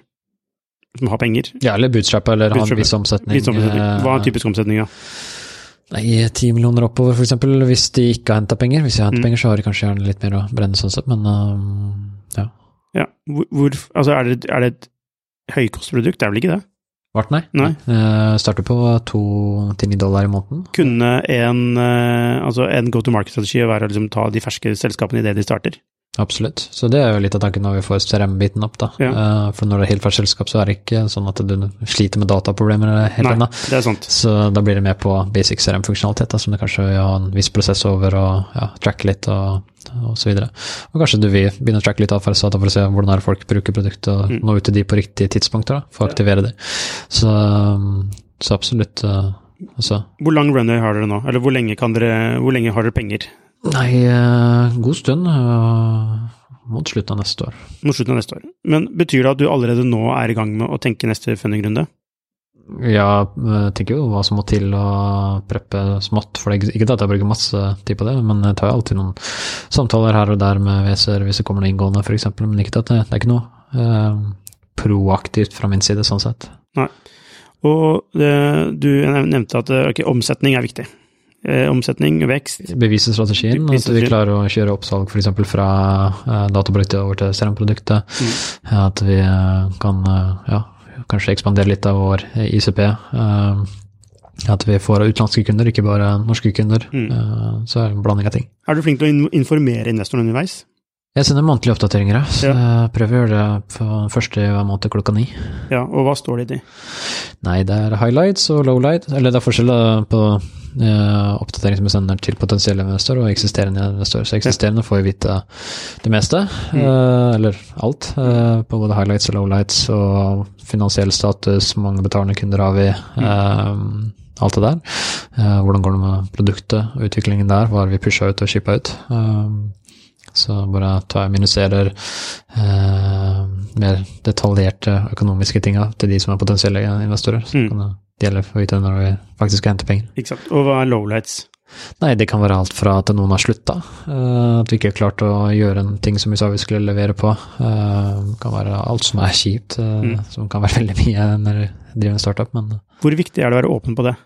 Som har penger. ja, eller bootstrap, eller har en viss omsetning. Viss omsetning. Hva er typisk omsetning, da? Nei, ti millioner oppover, eksempel, hvis de ikke har henta penger. Hvis de har hentet Mm. penger, så har de kanskje gjerne litt mer å brenne sånn sett, men uh, ja. Ja. Hvor, Altså, er det, er det et høykostprodukt? Det er vel ikke det? Vart, nei. Nei. Eh, starter på to til ni dollar i måneden. Kunne en, eh, altså en go to market-strategi være å liksom ta de ferske selskapene idet de starter? Absolutt. Så det er jo litt av tanken når vi får CRM-biten opp, da. Ja. Eh, For når det er helt hvert så er det ikke sånn at du sliter med dataproblemer helt Nei, ennå. det er sant. Så da blir det mer på basic CRM-funksjonalitet, som du kanskje vil ha en viss prosess over og ja, tracke litt og, og så videre. Og kanskje du vil begynne å tracke litt atferdsdata for å se hvordan folk bruker produktet, og Mm. nå ut til de på riktige tidspunkter, da, for å aktivere det. Så, um, så absolutt. eh, altså. Hvor lang runway har dere nå? Eller hvor lenge, kan dere, hvor lenge har dere penger? Nei, eh, god stund. eh, mot slutten av neste år. Mot slutten av neste år. Men betyr det at du allerede nå er i gang med å tenke neste fundingrunde? Ja, jeg tenker jo hva som må til å preppe smått. For det er ikke at jeg bruker masse tid på det, men jeg tar jo alltid noen samtaler her og der med WC-er hvis det kommer noe inngående, f.eks. Men ikke at det, det er ikke noe eh, proaktivt fra min side, sånn sett. Nei. Og det, du nevnte at okay, omsetning er viktig. Eh, omsetning, vekst. Bevise strategien, at vi klarer å kjøre oppsalg f.eks. fra eh, dataproduktet over til CRM-produktet. Mm. At vi eh, kan ja, kanskje ekspandere litt av vår ICP. at vi får utenlandske kunder, ikke bare norske kunder. Mm. Så er det en blanding av ting. Er du flink til å informere investoren underveis? Jeg sender månedlige oppdateringer, så jeg prøver å gjøre det på første måned klokka ni. Ja, og hva står det i de? Nei, det er highlights og lowlights, eller det er forskjell på eh, oppdatering som jeg sender til potensielle investorer og eksisterende investorer. Så eksisterende får jo vite det meste, eh, eller alt, eh, på både highlights og lowlights og finansiell status, mange betalende kunder har vi, eh, alt det der. Eh, hvordan går det med produktet og utviklingen der, hva har vi pusha ut og shippa ut. Eh, så bare tar jeg minuserer eh, mer detaljerte økonomiske tinga til de som er potensielle investorer. Så Mm. kan det gjelde for vite når vi faktisk skal hente penger. Ikke sant? Og hva er lowlights? Nei, det kan være alt fra at noen har slutta, eh, at vi ikke har klart å gjøre en ting som vi sa vi skulle levere på. Eh, det kan være alt som er kjipt, eh, Mm. som kan være veldig mye når du driver en startup, men Hvor viktig er det å være åpen på det?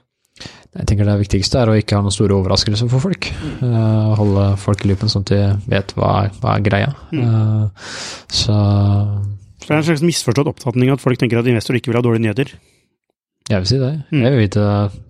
Jeg tenker det viktigste er å ikke ha noen store overraskelser for folk. Eh, holde folk i loopen sånn at de vet hva hva er greia. Eh, så For det er en slags misforstått oppfatning at folk tenker at investorer ikke vil ha dårlige nyheter. jeg vil si det. Mm. Jeg vil vite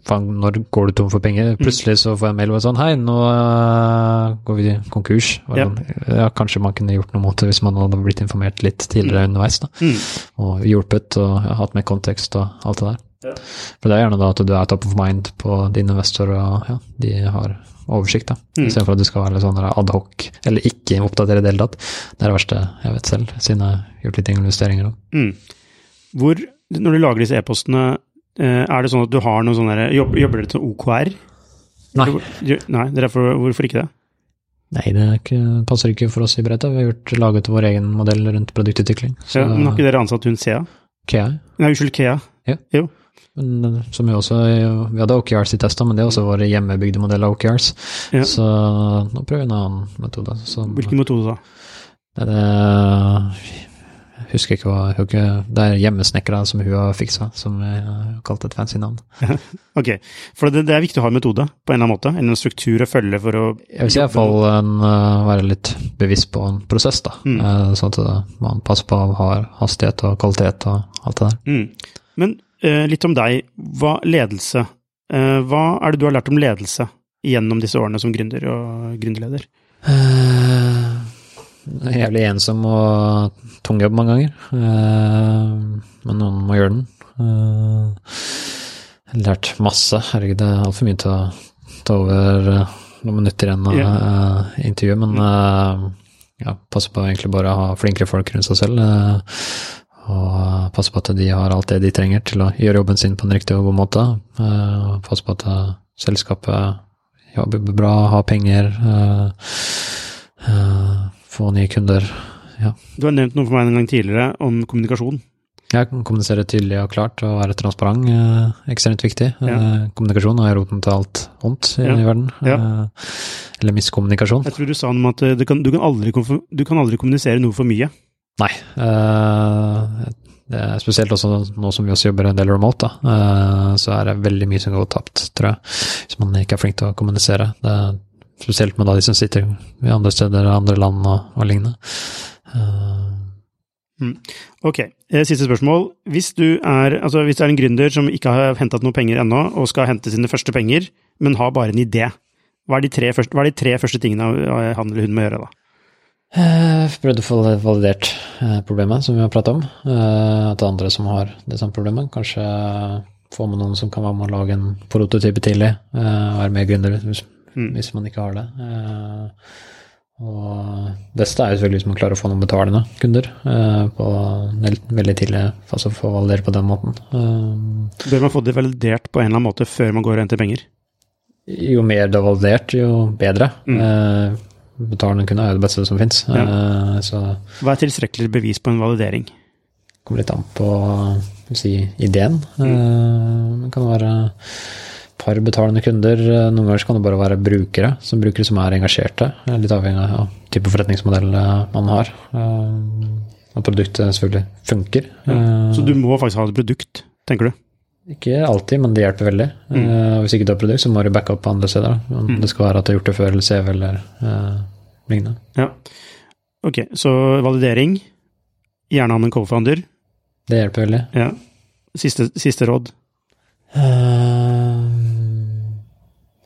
faen, når går du tom for penger. Plutselig så får jeg en mail og sånn Hei, nå eh, går vi konkurs. Ja. sånn, ja, kanskje man kunne gjort noe mot det hvis man hadde blitt informert litt tidligere underveis. da. Mm. Og hjulpet og ja, hatt med kontekst og alt det der. Ja. For det er gjerne da at du er top of mind på din investor, og ja, de har oversikt, da. Mm. Istedenfor at du skal være sånn ad hoc, eller ikke oppdatere i det hele tatt. Det er det verste jeg vet selv, siden jeg har gjort litt investeringer. òg. Mm. Hvor, når du lager disse e-postene, eh, er det sånn at du har noen sånne Jobber, jobber dere til OKR? Nei. Nei, dere er hvorfor ikke det? Nei, det ikke, passer ikke for oss i Breta. Vi har gjort, laget vår egen modell rundt produktutvikling. Så, Ja, men har ikke dere ansatt hun Sea? Kea. Nei, unnskyld, Kea. Men, eh, som vi også Vi hadde OKRs i testa, men det er også våre hjemmebygde modeller av OKRs. Ja. Så nå prøver vi en annen metode. Som, Hvilken metode da? Er det Jeg husker ikke hva ikke, Det er hjemmesnekra som hun har fiksa, som jeg har kalt et fancy navn. Ok, for det, det er viktig å ha en metode på en eller annen måte, en struktur å følge for å Jeg vil si iallfall uh, være litt bevisst på en prosess, da. Mm. Eh, sånn at uh, man passer på å ha hastighet og kvalitet og alt det der. mm. Men eh, litt om deg. Hva ledelse? Eh, hva er det du har lært om ledelse gjennom disse årene som gründer og gründerleder? Uh, jævlig ensom og tung jobb mange ganger. Uh, men noen må gjøre den. Uh, lært masse. Herregud, det er altfor mye til å ta over eh, noen minutter igjen av eh, intervjuet, men eh, ja, passe på egentlig bare å ha flinkere folk rundt seg selv. Eh, og passe på at de har alt det de trenger til å gjøre jobben sin på en riktig og god måte. eh, og passe på at eh, selskapet jobber bra, har penger, eh, eh, få nye kunder. Du har nevnt noe for meg en gang tidligere om kommunikasjon. Kan kommunisere tydelig og klart og være transparent. Eh, ekstremt viktig. Ja. Eh, kommunikasjon er roten til alt ondt i, Ja. verden. Ja. Eh, eller miskommunikasjon. Jeg tror du sa noe om at eh, du kan, du kan, aldri, du kan aldri kommunisere noe for mye. Nei. det er spesielt også nå som vi også jobber en del remote, da. eh, så er det veldig mye som går tapt, tror jeg. Hvis man ikke er flink til å kommunisere. Det spesielt med da de som sitter i andre steder, andre land og, og lignende. Eh, Ok, eh, siste spørsmål. Hvis er, altså hvis du er en gründer som ikke har hentet noe penger ennå, og skal hente sine første penger, men har bare en idé, hva er de tre første, er de tre første tingene han eller hun må gjøre da? Eh, prøvde å få validert eh, problemet, som vi har pratet om. Eh, at det er andre som har det samme problemet. Kanskje få med noen som kan være med å lage en prototype tidlig. Være med gründer hvis, Mm. hvis man ikke har det. Og beste er jo selvfølgelig hvis man klarer å få noen betalende kunder på veldig tidlig fase, få validert på den måten. Bør man få det validert på en eller annen måte før man går og henter penger? jo mer det er validert, jo bedre. Mm. Betalende kunder er jo det beste som fins. Ja. Eh, Hva er tilstrekkelig bevis på en validering? det kommer litt an på si, ideen. Mm. Eh, det kan være par betalende kunder. Eh, Noen ganger kan det bare være brukere, som brukere som er engasjerte. Eh, Litt avhengig av ja, type forretningsmodell eh, man har. Eh, At produktet selvfølgelig funker. Eh, Så du må faktisk ha et produkt, tenker du? Ikke alltid, men det hjelper veldig. Mm. Uh, hvis ikke du har produkt, så må du backe opp på andre steder. Om Mm. det skal være at du har gjort det før, eller CV, eller uh, lignende. Ja. Ok, så validering. Gjerne ha en co-founder. Det hjelper veldig. Ja. Siste, siste råd. Uh,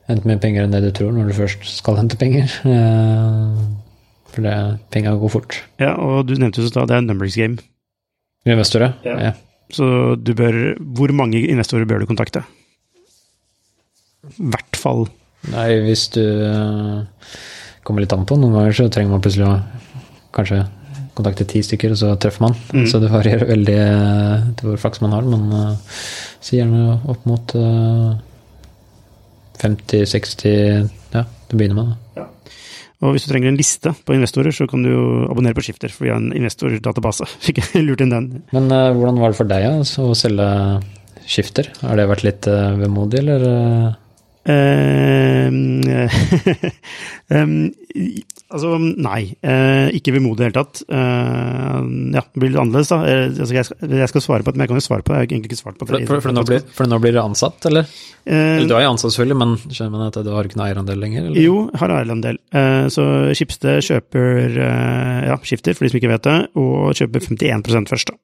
hente mer penger enn det du tror når du først skal hente penger. Uh, for det, penga går fort. Ja, og du nevnte jo så da, det er numbers game. Investorer? Ja. Ja. Så du bør Hvor mange investorer bør du kontakte? I hvert fall Nei, hvis du eh, kommer litt an på. Noen ganger så trenger man plutselig å kanskje kontakte ti stykker, og så treffer man. Mm. Så det varierer veldig eh, til hvor flaks man har, men uh, si gjerne opp mot uh, 50-60 Ja, det begynner med det. Og hvis du trenger en liste på investorer, så kan du abonnere på Skifter, for vi har en investordatabase. Fikk jeg lurt inn den. Men uh, hvordan var det for deg altså, å selge skifter? Har det vært litt uh, vemodig, eller? Eh? Eh, em, i- altså, nei. eh, ikke vemodig i det hele tatt. Eh, ja, det blir litt annerledes, da. Eh, altså, jeg, skal, jeg skal svare på det, men jeg kan jo svare på det. Jeg har egentlig ikke svart på det. For, for, for, nå blir, for nå blir du ansatt, eller? Eller du er jo ansatt selvfølgelig, men skjønner man at du har ikke noen eierandel lenger? Eller? Jo, har eierandel. Så Schibsted kjøper ja, skifter, for de som ikke vet det, og kjøper 51 først. da.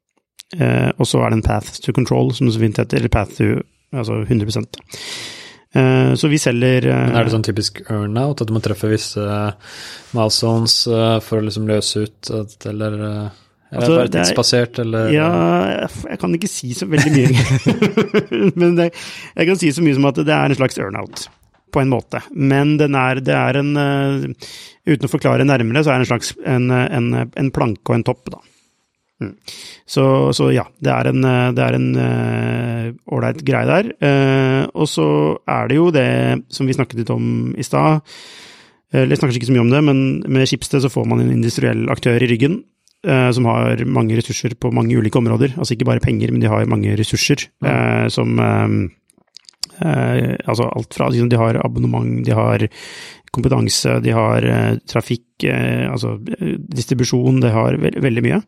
Og så er det en path to control, som det så fint heter, eller path to altså 100 Eh, Så vi selger eh, Men er det sånn typisk earnout, at du må treffe visse milestones eh, for å liksom løse ut, eller eh, er Altså, det er- tidsbasert, eller Ja, jeg kan ikke si så veldig mye. Men det, jeg kan si så mye som at det er en slags earnout, på en måte. Men den er, det er en eh, Uten å forklare nærmere, så er det en slags en, en, en planke og en topp, da. Mm. Så, så ja, det er en eh, det er en ålreit greie der. Uh, og så er det jo det som vi snakket litt om i stad. Eller jeg snakker ikke så mye om det, men med Schibsted så får man en industriell aktør i ryggen eh, som har mange ressurser på mange ulike områder. Altså ikke bare penger, men de har mange ressurser eh, som eh, eh, Altså alt fra liksom, De har abonnement, de har kompetanse, de har eh, trafikk, eh, altså eh, distribusjon, de har ve veldig mye.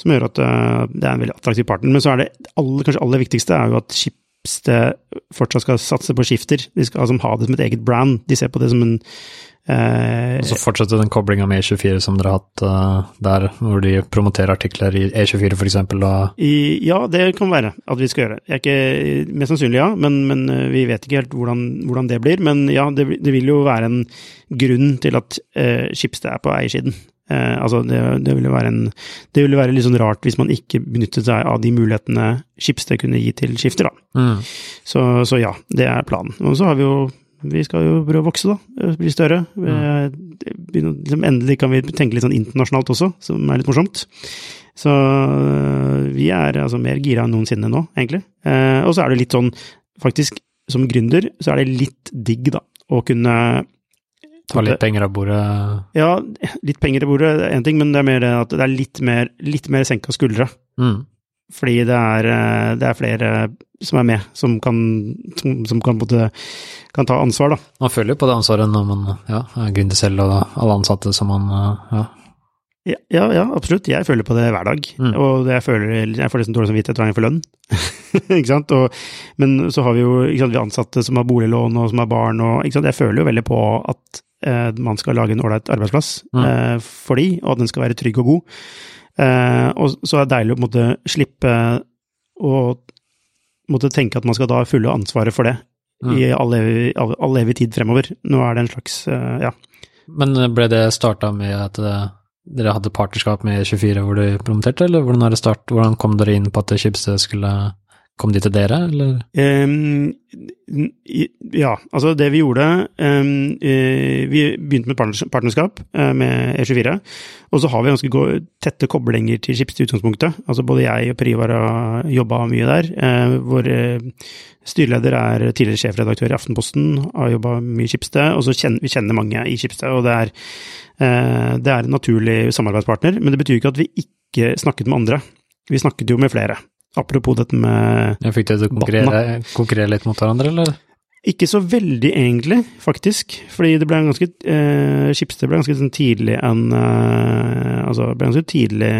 Som gjør at det er en veldig attraktiv partner. Men så er det aller, kanskje aller viktigste er jo at Schibsted fortsatt skal satse på skifter. De skal altså ha det som et eget brand. De ser på det som en Og så fortsetter den koblinga med E24 som dere har hatt uh, der, hvor de promoterer artikler i E24 f.eks. og I, ja, det kan være at vi skal gjøre. Jeg er ikke, mest sannsynlig ja, men, men eh, vi vet ikke helt hvordan, hvordan det blir. Men ja, det, det vil jo være en grunn til at eh, Schibsted er på eiersiden. Uh, altså det, det ville være en Det ville være litt sånn rart hvis man ikke benyttet seg av de mulighetene Schibsted kunne gi til skifter, da. mm. Så, så ja, det er planen. Og så har vi jo Vi skal jo prøve å vokse, da. Bli større. Eh, liksom, endelig kan vi tenke litt sånn internasjonalt også, som er litt morsomt. Så øh, vi er altså mer gira enn noensinne nå, egentlig. Eh, og så er det litt sånn, faktisk, som gründer, så er det litt digg, da, å kunne ta litt penger av bordet. Ja, litt penger av bordet er én ting, men det er mer at det er litt mer, litt mer senka skuldre. Mm. Fordi det er, eh, det er flere som er med, som kan, som, som kan, kan ta ansvar, da. Man føler jo på det ansvaret når man ja, er gründer selv og alle ansatte som man eh, ja. Ja, ja, ja, absolutt. Jeg føler på det hver dag. Mm. Og jeg føler, jeg får nesten dårlig samvittighet hver gang jeg får lønn. ikke sant? Og, men så har vi jo sant, vi ansatte som har boliglån og som har barn, og ikke sant? jeg føler jo veldig på at eh, man skal lage en ålreit arbeidsplass Mm. eh, for de, og at den skal være trygg og god. Eh, og så er det deilig å på en måte slippe å måtte tenke at man skal da fulle ansvaret for det Mm. i all evig, all, all evig tid fremover. Nå er det en slags eh, ja, Men ble det starta med at dere hadde partnerskap med E24 hvor du promoterte, eller hvordan, det start, hvordan kom dere inn på at Schibsted skulle Kom de til dere, eller? Um, ja, altså det vi gjorde um, Vi begynte med partnerskap uh, med E24. Og så har vi ganske tette koblinger til Skips til utgangspunktet. Altså både jeg og Privar har jobba mye der. Uh, vår styreleder er tidligere sjefredaktør i Aftenposten, har jobba mye i Schibsted. Og så kjenner vi kjenner mange i Schibsted, og det er, det er en naturlig samarbeidspartner. Men det betyr ikke at vi ikke snakket med andre. Vi snakket jo med flere. Apropos dette med Jeg Fikk dere til å konkurrere, konkurrere, litt mot hverandre, eller? Ikke så veldig, egentlig, faktisk. Fordi det ble en ganske eh, Schibsted ble ganske sånn tidlig en eh, Altså, det ble ganske tidlig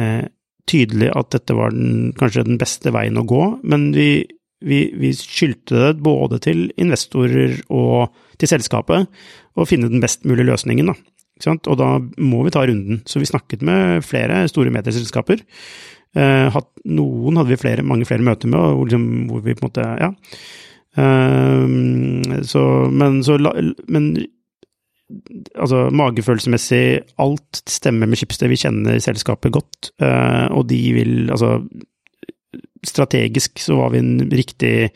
tydelig at dette var den, kanskje den beste veien å gå, men vi, vi, vi skyldte det både til investorer og til selskapet å finne den best mulige løsningen, da. Og da må vi ta runden. Så vi snakket med flere store medieselskaper. Uh, hatt, noen hadde vi flere, mange flere møter med, og liksom, hvor vi på en måte Ja. Uh, så, men, så, men altså magefølelsesmessig, alt stemmer med Schibsted. Vi kjenner selskapet godt, uh, og de vil Altså, strategisk så var vi en riktig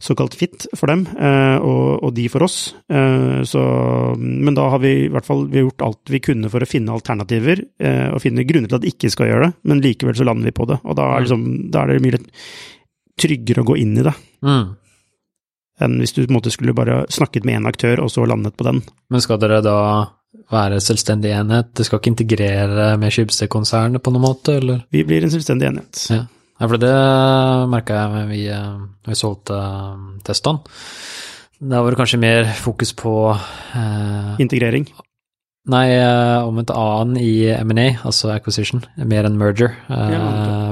såkalt fit for dem, eh, og, og de for oss. Eh, så, men da har vi i hvert fall gjort alt vi kunne for å finne alternativer, eh, og finne grunner til at de ikke skal gjøre det, men likevel så lander vi på det. Og da er, liksom, da er det mye tryggere å gå inn i det. Mm. Enn hvis du på en måte skulle bare snakket med én aktør, og så landet på den. Men skal dere da være selvstendig enhet? Det skal ikke integrere med Skibsted-konsernet på noen måte, eller? Vi blir en selvstendig enhet. Ja. Ja, for det merka jeg vi, eh, vi solgte eh, testene. Da var det kanskje mer fokus på eh, Integrering? Nei, eh, omvendt annen i M&A, altså acquisition, mer enn merger. Eh, ja.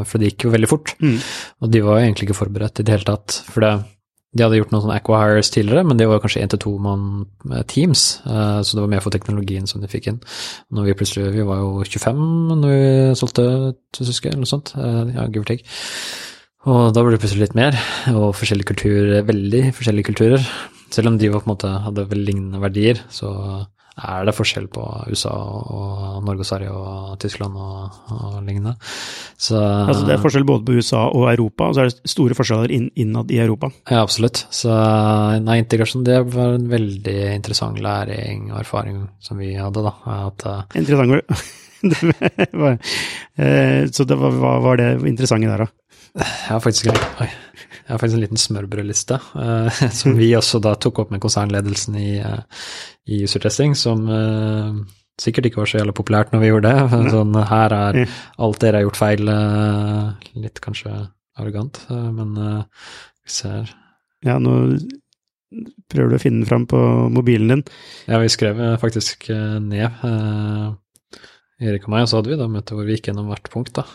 For det gikk jo veldig fort. Mm. Og de var jo egentlig ikke forberedt i det hele tatt. For det, de hadde gjort noen sånne Aquahires tidligere, men det var kanskje én til to mann eh, teams, uh, så det var mer for teknologien som de fikk inn. Når vi plutselig Vi var jo 25 når vi solgte til Syske, eller noe sånt. Uh, ja, give or take. Og da ble det plutselig litt mer, og forskjellige kulturer, veldig forskjellige kulturer. Selv om de var på en måte hadde vel lignende verdier, så er det forskjell på USA og Norge og Sverige og Tyskland og, og lignende. Så, altså det er forskjell både på USA og Europa, og så er det store forskjeller inn, innad i Europa? Ja, absolutt. Så nei, integrasjon det var en veldig interessant læring og erfaring som vi hadde, da. At, uh, interessant. var, så det var, var det interessante der, da? Ja, faktisk, oi, jeg har faktisk en liten smørbrødliste, uh, som vi også da tok opp med konsernledelsen i, uh, i usertesting, som uh, sikkert ikke var så jævlig populært når vi gjorde det. Sånn, her er alt dere har gjort feil, uh, litt kanskje arrogant, uh, men vi ser Ja, nå prøver du å finne den fram på mobilen din. Ja, vi skrev faktisk ned, Erik og meg, og så hadde vi da møte hvor vi gikk gjennom hvert punkt, da.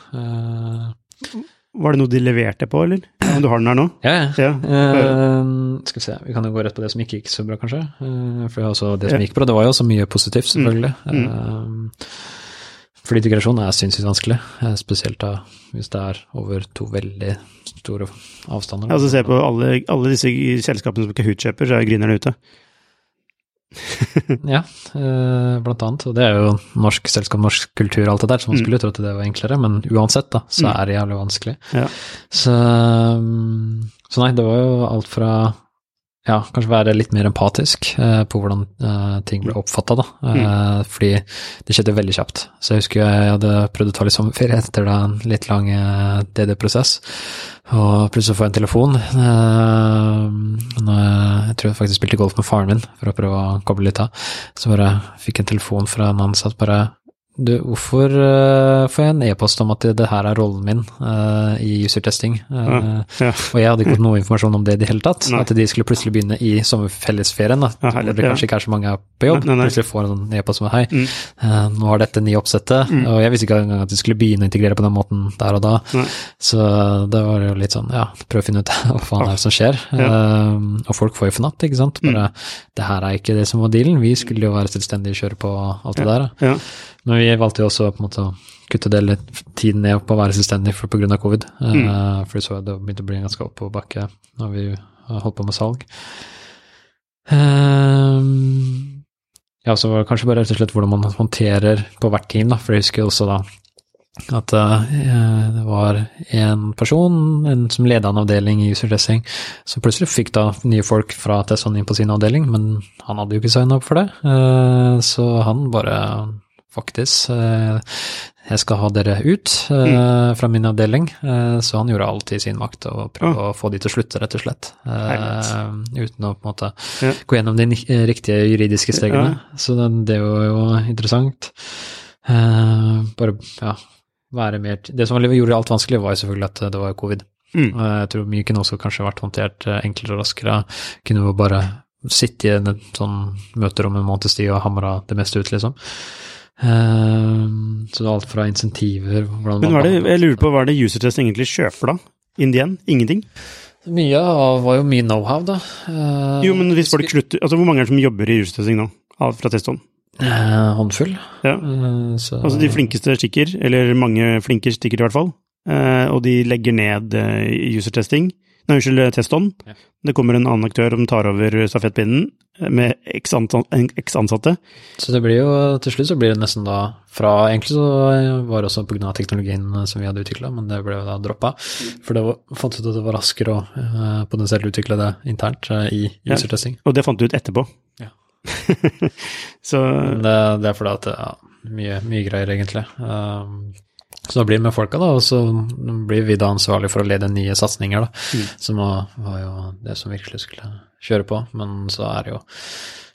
Var det noe de leverte på, eller? Om du har den her nå? Ja, ja. Uh, skal vi se, vi kan jo gå rett på det som ikke gikk så bra, kanskje. Uh, for altså, det som gikk bra, det var jo også mye positivt, selvfølgelig. Mm. Uh, fordi integrasjon er sinnssykt vanskelig, spesielt da hvis det er over to veldig store avstander. Altså Se på alle, alle disse selskapene som Kahoot-kjøper, så er grinerne ute. ja, eh, blant annet. Og det er jo norsk selskap, norsk kultur og alt det der, så man mm. skulle jo tro at det var enklere, men uansett, da, så mm. er det jævlig vanskelig. Ja. Så, mm, så, nei, det var jo alt fra ja, kanskje være litt mer empatisk eh, på hvordan eh, ting ble oppfatta, da. Eh, mm. Fordi det skjedde veldig kjapt. Så jeg husker jeg hadde prøvd å ta litt sommerferie etter da en litt lang eh, DD-prosess. Og plutselig får jeg en telefon. Eh, jeg tror jeg faktisk spilte golf med faren min for å prøve å koble litt av. Så bare fikk jeg en telefon fra en ansatt bare du, hvorfor uh, får jeg en e-post om at det, det, her er rollen min uh, i user-testing? Uh, ja, ja. Og jeg hadde ikke fått noe informasjon om det i det hele tatt. Nei. At de skulle plutselig begynne i sommerfellesferien, da, ja, hvor det kanskje ikke er så mange på jobb. Nei, nei, plutselig får en sånn e-post som hei, mm. nå har dette nye oppsettet. Mm. Og jeg visste ikke engang at de skulle begynne å integrere på den måten der og da. Så det var jo litt sånn, ja, prøv å finne ut hva faen er det som skjer. og folk får jo fnatt, ikke sant. Bare mm. det her er ikke det som var dealen, vi skulle jo være selvstendige og kjøre på alt det der. Ja. Men vi valgte jo også på en måte å kutte det litt tiden ned på å være selvstendig pga. på grunn av covid. Mm. Uh, for vi så det begynte å bli ganske oppoverbakke når vi holdt på med salg. Uh, Ja, så var det kanskje bare rett og slett hvordan man håndterer på hvert team, da. For jeg husker også da at uh, det var en person en som leda en avdeling i user dressing, som plutselig fikk da nye folk fra Tesson inn på sin avdeling, men han hadde jo ikke signa opp for det. Uh, så han bare faktisk eh, jeg skal ha dere ut mm. fra min avdeling. Uh, så han gjorde alt i sin makt og prøvde oh. å få de til å slutte, rett og slett. Herlig. uten å på en måte ja. gå gjennom de riktige juridiske stegene. Ja. Så det, det, var jo interessant. bare, ja, være mer Det som gjorde alt vanskelig, var jo selvfølgelig at det var covid. Mm. jeg tror mye kunne også kanskje vært håndtert enklere og raskere. Kunne jo bare sitte i et sånn møterom en måneds tid og hamra det meste ut, liksom. Uh, så det er alt fra insentiver Men det, jeg lurer på, hva er det usertest egentlig kjøper, da? Indien? Ingenting? Mye var jo mye know-how, da. Jo, men hvis folk slutter Altså, hvor mange er det som jobber i usertesting nå, fra testhånd? Eh, håndfull. Ja. Uh, så, altså de flinkeste stikker, eller mange flinke stikker i hvert fall. Uh, og de legger ned usertesting. Nei, unnskyld, testånd. Ja. Det kommer en annen aktør som tar over stafettpinnen med x ansatte. Så det blir jo, til slutt så blir det nesten da fra Egentlig så var det også pga. teknologien som vi hadde utvikla, men det ble jo da droppa. For det var, fant ut at det var raskere å uh, potensielt utvikle det internt uh, i user-testing. Ja, og det fant du ut etterpå? Ja. så det, det, er fordi at ja, mye, mye greier, egentlig. Um, så da blir det med folka, da, og så blir vi da ansvarlig for å lede nye satsinger, da. Mm. Som var jo det som virkelig skulle kjøre på. Men så er det jo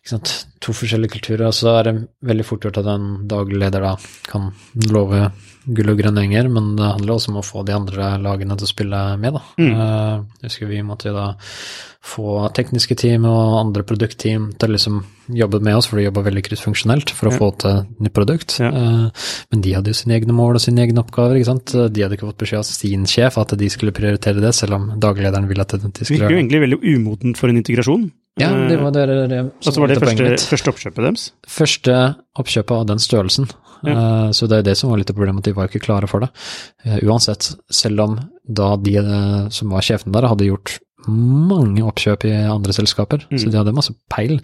sant, to forskjellige kulturer, og så er det veldig fort gjort at en daglig leder da kan love gull og grønne enger, men det handler også om å få de andre lagene til å spille med, da. Mm. Uh, jeg husker vi måtte jo da få tekniske team og andre produktteam til å liksom jobbe med oss, for de jobba veldig kryssfunksjonelt for å ja. få til nytt produkt. Ja. Uh, men de hadde jo sine egne mål og sine egne oppgaver, ikke sant. De hadde ikke fått beskjed av sin sjef at de skulle prioritere det, selv om daglederen ville at de skulle gjøre det. Virker jo egentlig veldig umodent for en integrasjon. Ja, det var det, det, det Altså var det første, første, oppkjøpet deres? Første oppkjøpet av den størrelsen. Ja. Uh, så det er det som var litt av problemet, at de var ikke klare for det. Uansett, selv om da de som var sjefene der, hadde gjort mange oppkjøp i andre selskaper, mm. så de hadde masse peil.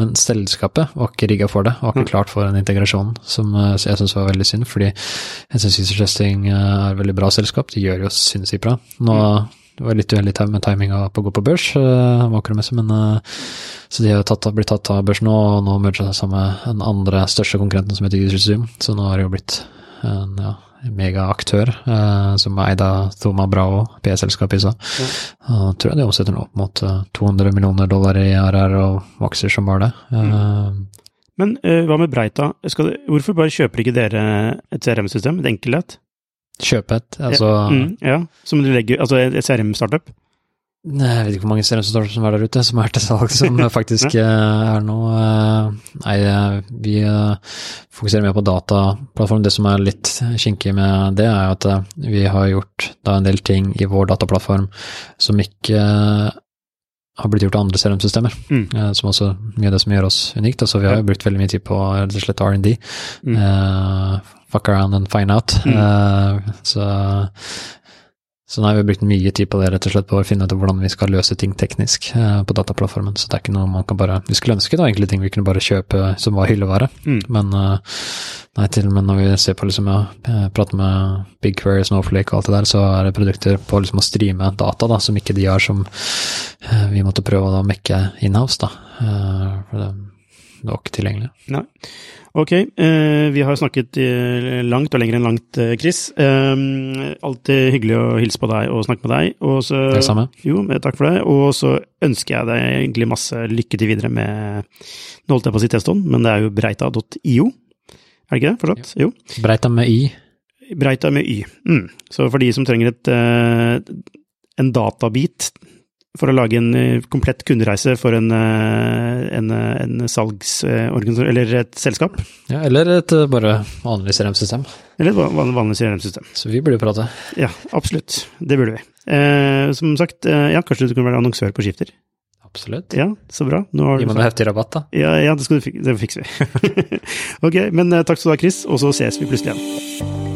Men selskapet var ikke rigga for det, var ikke mm. klart for en integrasjon, som jeg syns var veldig synd, fordi jeg syns User Testing er et veldig bra selskap, de gjør jo sinnssykt bra. Nå mm det var litt uheldig med timinga på å gå på børs, uh, makromessig, men så de har tatt, blitt tatt av børs nå, og nå merger seg sammen med den andre største konkurrenten som heter Usersum, så nå har det jo blitt en ja, megaaktør eh, som er eid av Thoma Bravo, PS-selskapet i USA. Ja. Uh, tror jeg de omsetter nå opp mot 200 millioner dollar i RR og vokser som bare det. Mm. Men hva med Breita? Skal, hvorfor bare kjøper ikke dere et CRM-system, et enkelhet? Kjøpe et, altså mm, Ja, som du legger Altså et CRM-startup? Jeg vet ikke hvor mange CRM-startup som er der ute, som er til salg, som faktisk eh, er noe eh, Nei, eh, vi fokuserer mer på dataplattform. Det som er litt kinkig med det, er at vi har gjort da en del ting i vår dataplattform som ikke har blitt gjort av andre CRM-systemer, mm. som også mye av det som gjør oss unikt. Altså, vi har jo brukt veldig mye tid på rett og slett R&D. Mm. Uh, fuck around and find out. Mm. Uh, så, så nå har vi brukt mye tid på det rett og slett på å finne ut hvordan vi skal løse ting teknisk eh, på dataplattformen. Så det er ikke noe man kan bare Vi skulle ønske det var egentlig ting vi kunne bare kjøpe som var hyllevare, mm. men eh, nei, til og med når vi ser på liksom, ja, prater med BigQuery, Snowflake og alt det der, så er det produkter på liksom å streame data da, som ikke de har, som vi måtte prøve å mekke inhouse, da. for det, det var ikke tilgjengelig. Nei. Ok, eh, vi har snakket eh, langt og lenger enn langt, eh, Chris. Eh, alltid hyggelig å hilse på deg og snakke med deg. Og så, det samme. Jo, takk for det. Og så ønsker jeg deg egentlig masse lykke til videre med Nå holdt jeg på å si Teston, men det er jo breita.io. Er det ikke det fortsatt? Jo. Breita med i. Breita med y. Mm. Så for de som trenger et, en databit for å lage en eh, komplett kundereise for en, eh, en, eh, en salgsorganisasjon, eller et selskap. Ja, eller et bare vanlig CRM-system. Eller et vanlig CRM-system. Så vi burde prate. Ja, absolutt. Det burde vi. Eh, som sagt, ja, kanskje du kunne være annonsør på Skifter? Absolutt. Ja, så bra. Gi meg noe heftig rabatt, da. Ja, ja det, du, det fikser vi. ok, men takk skal du ha, Chris, og så ses vi plutselig igjen.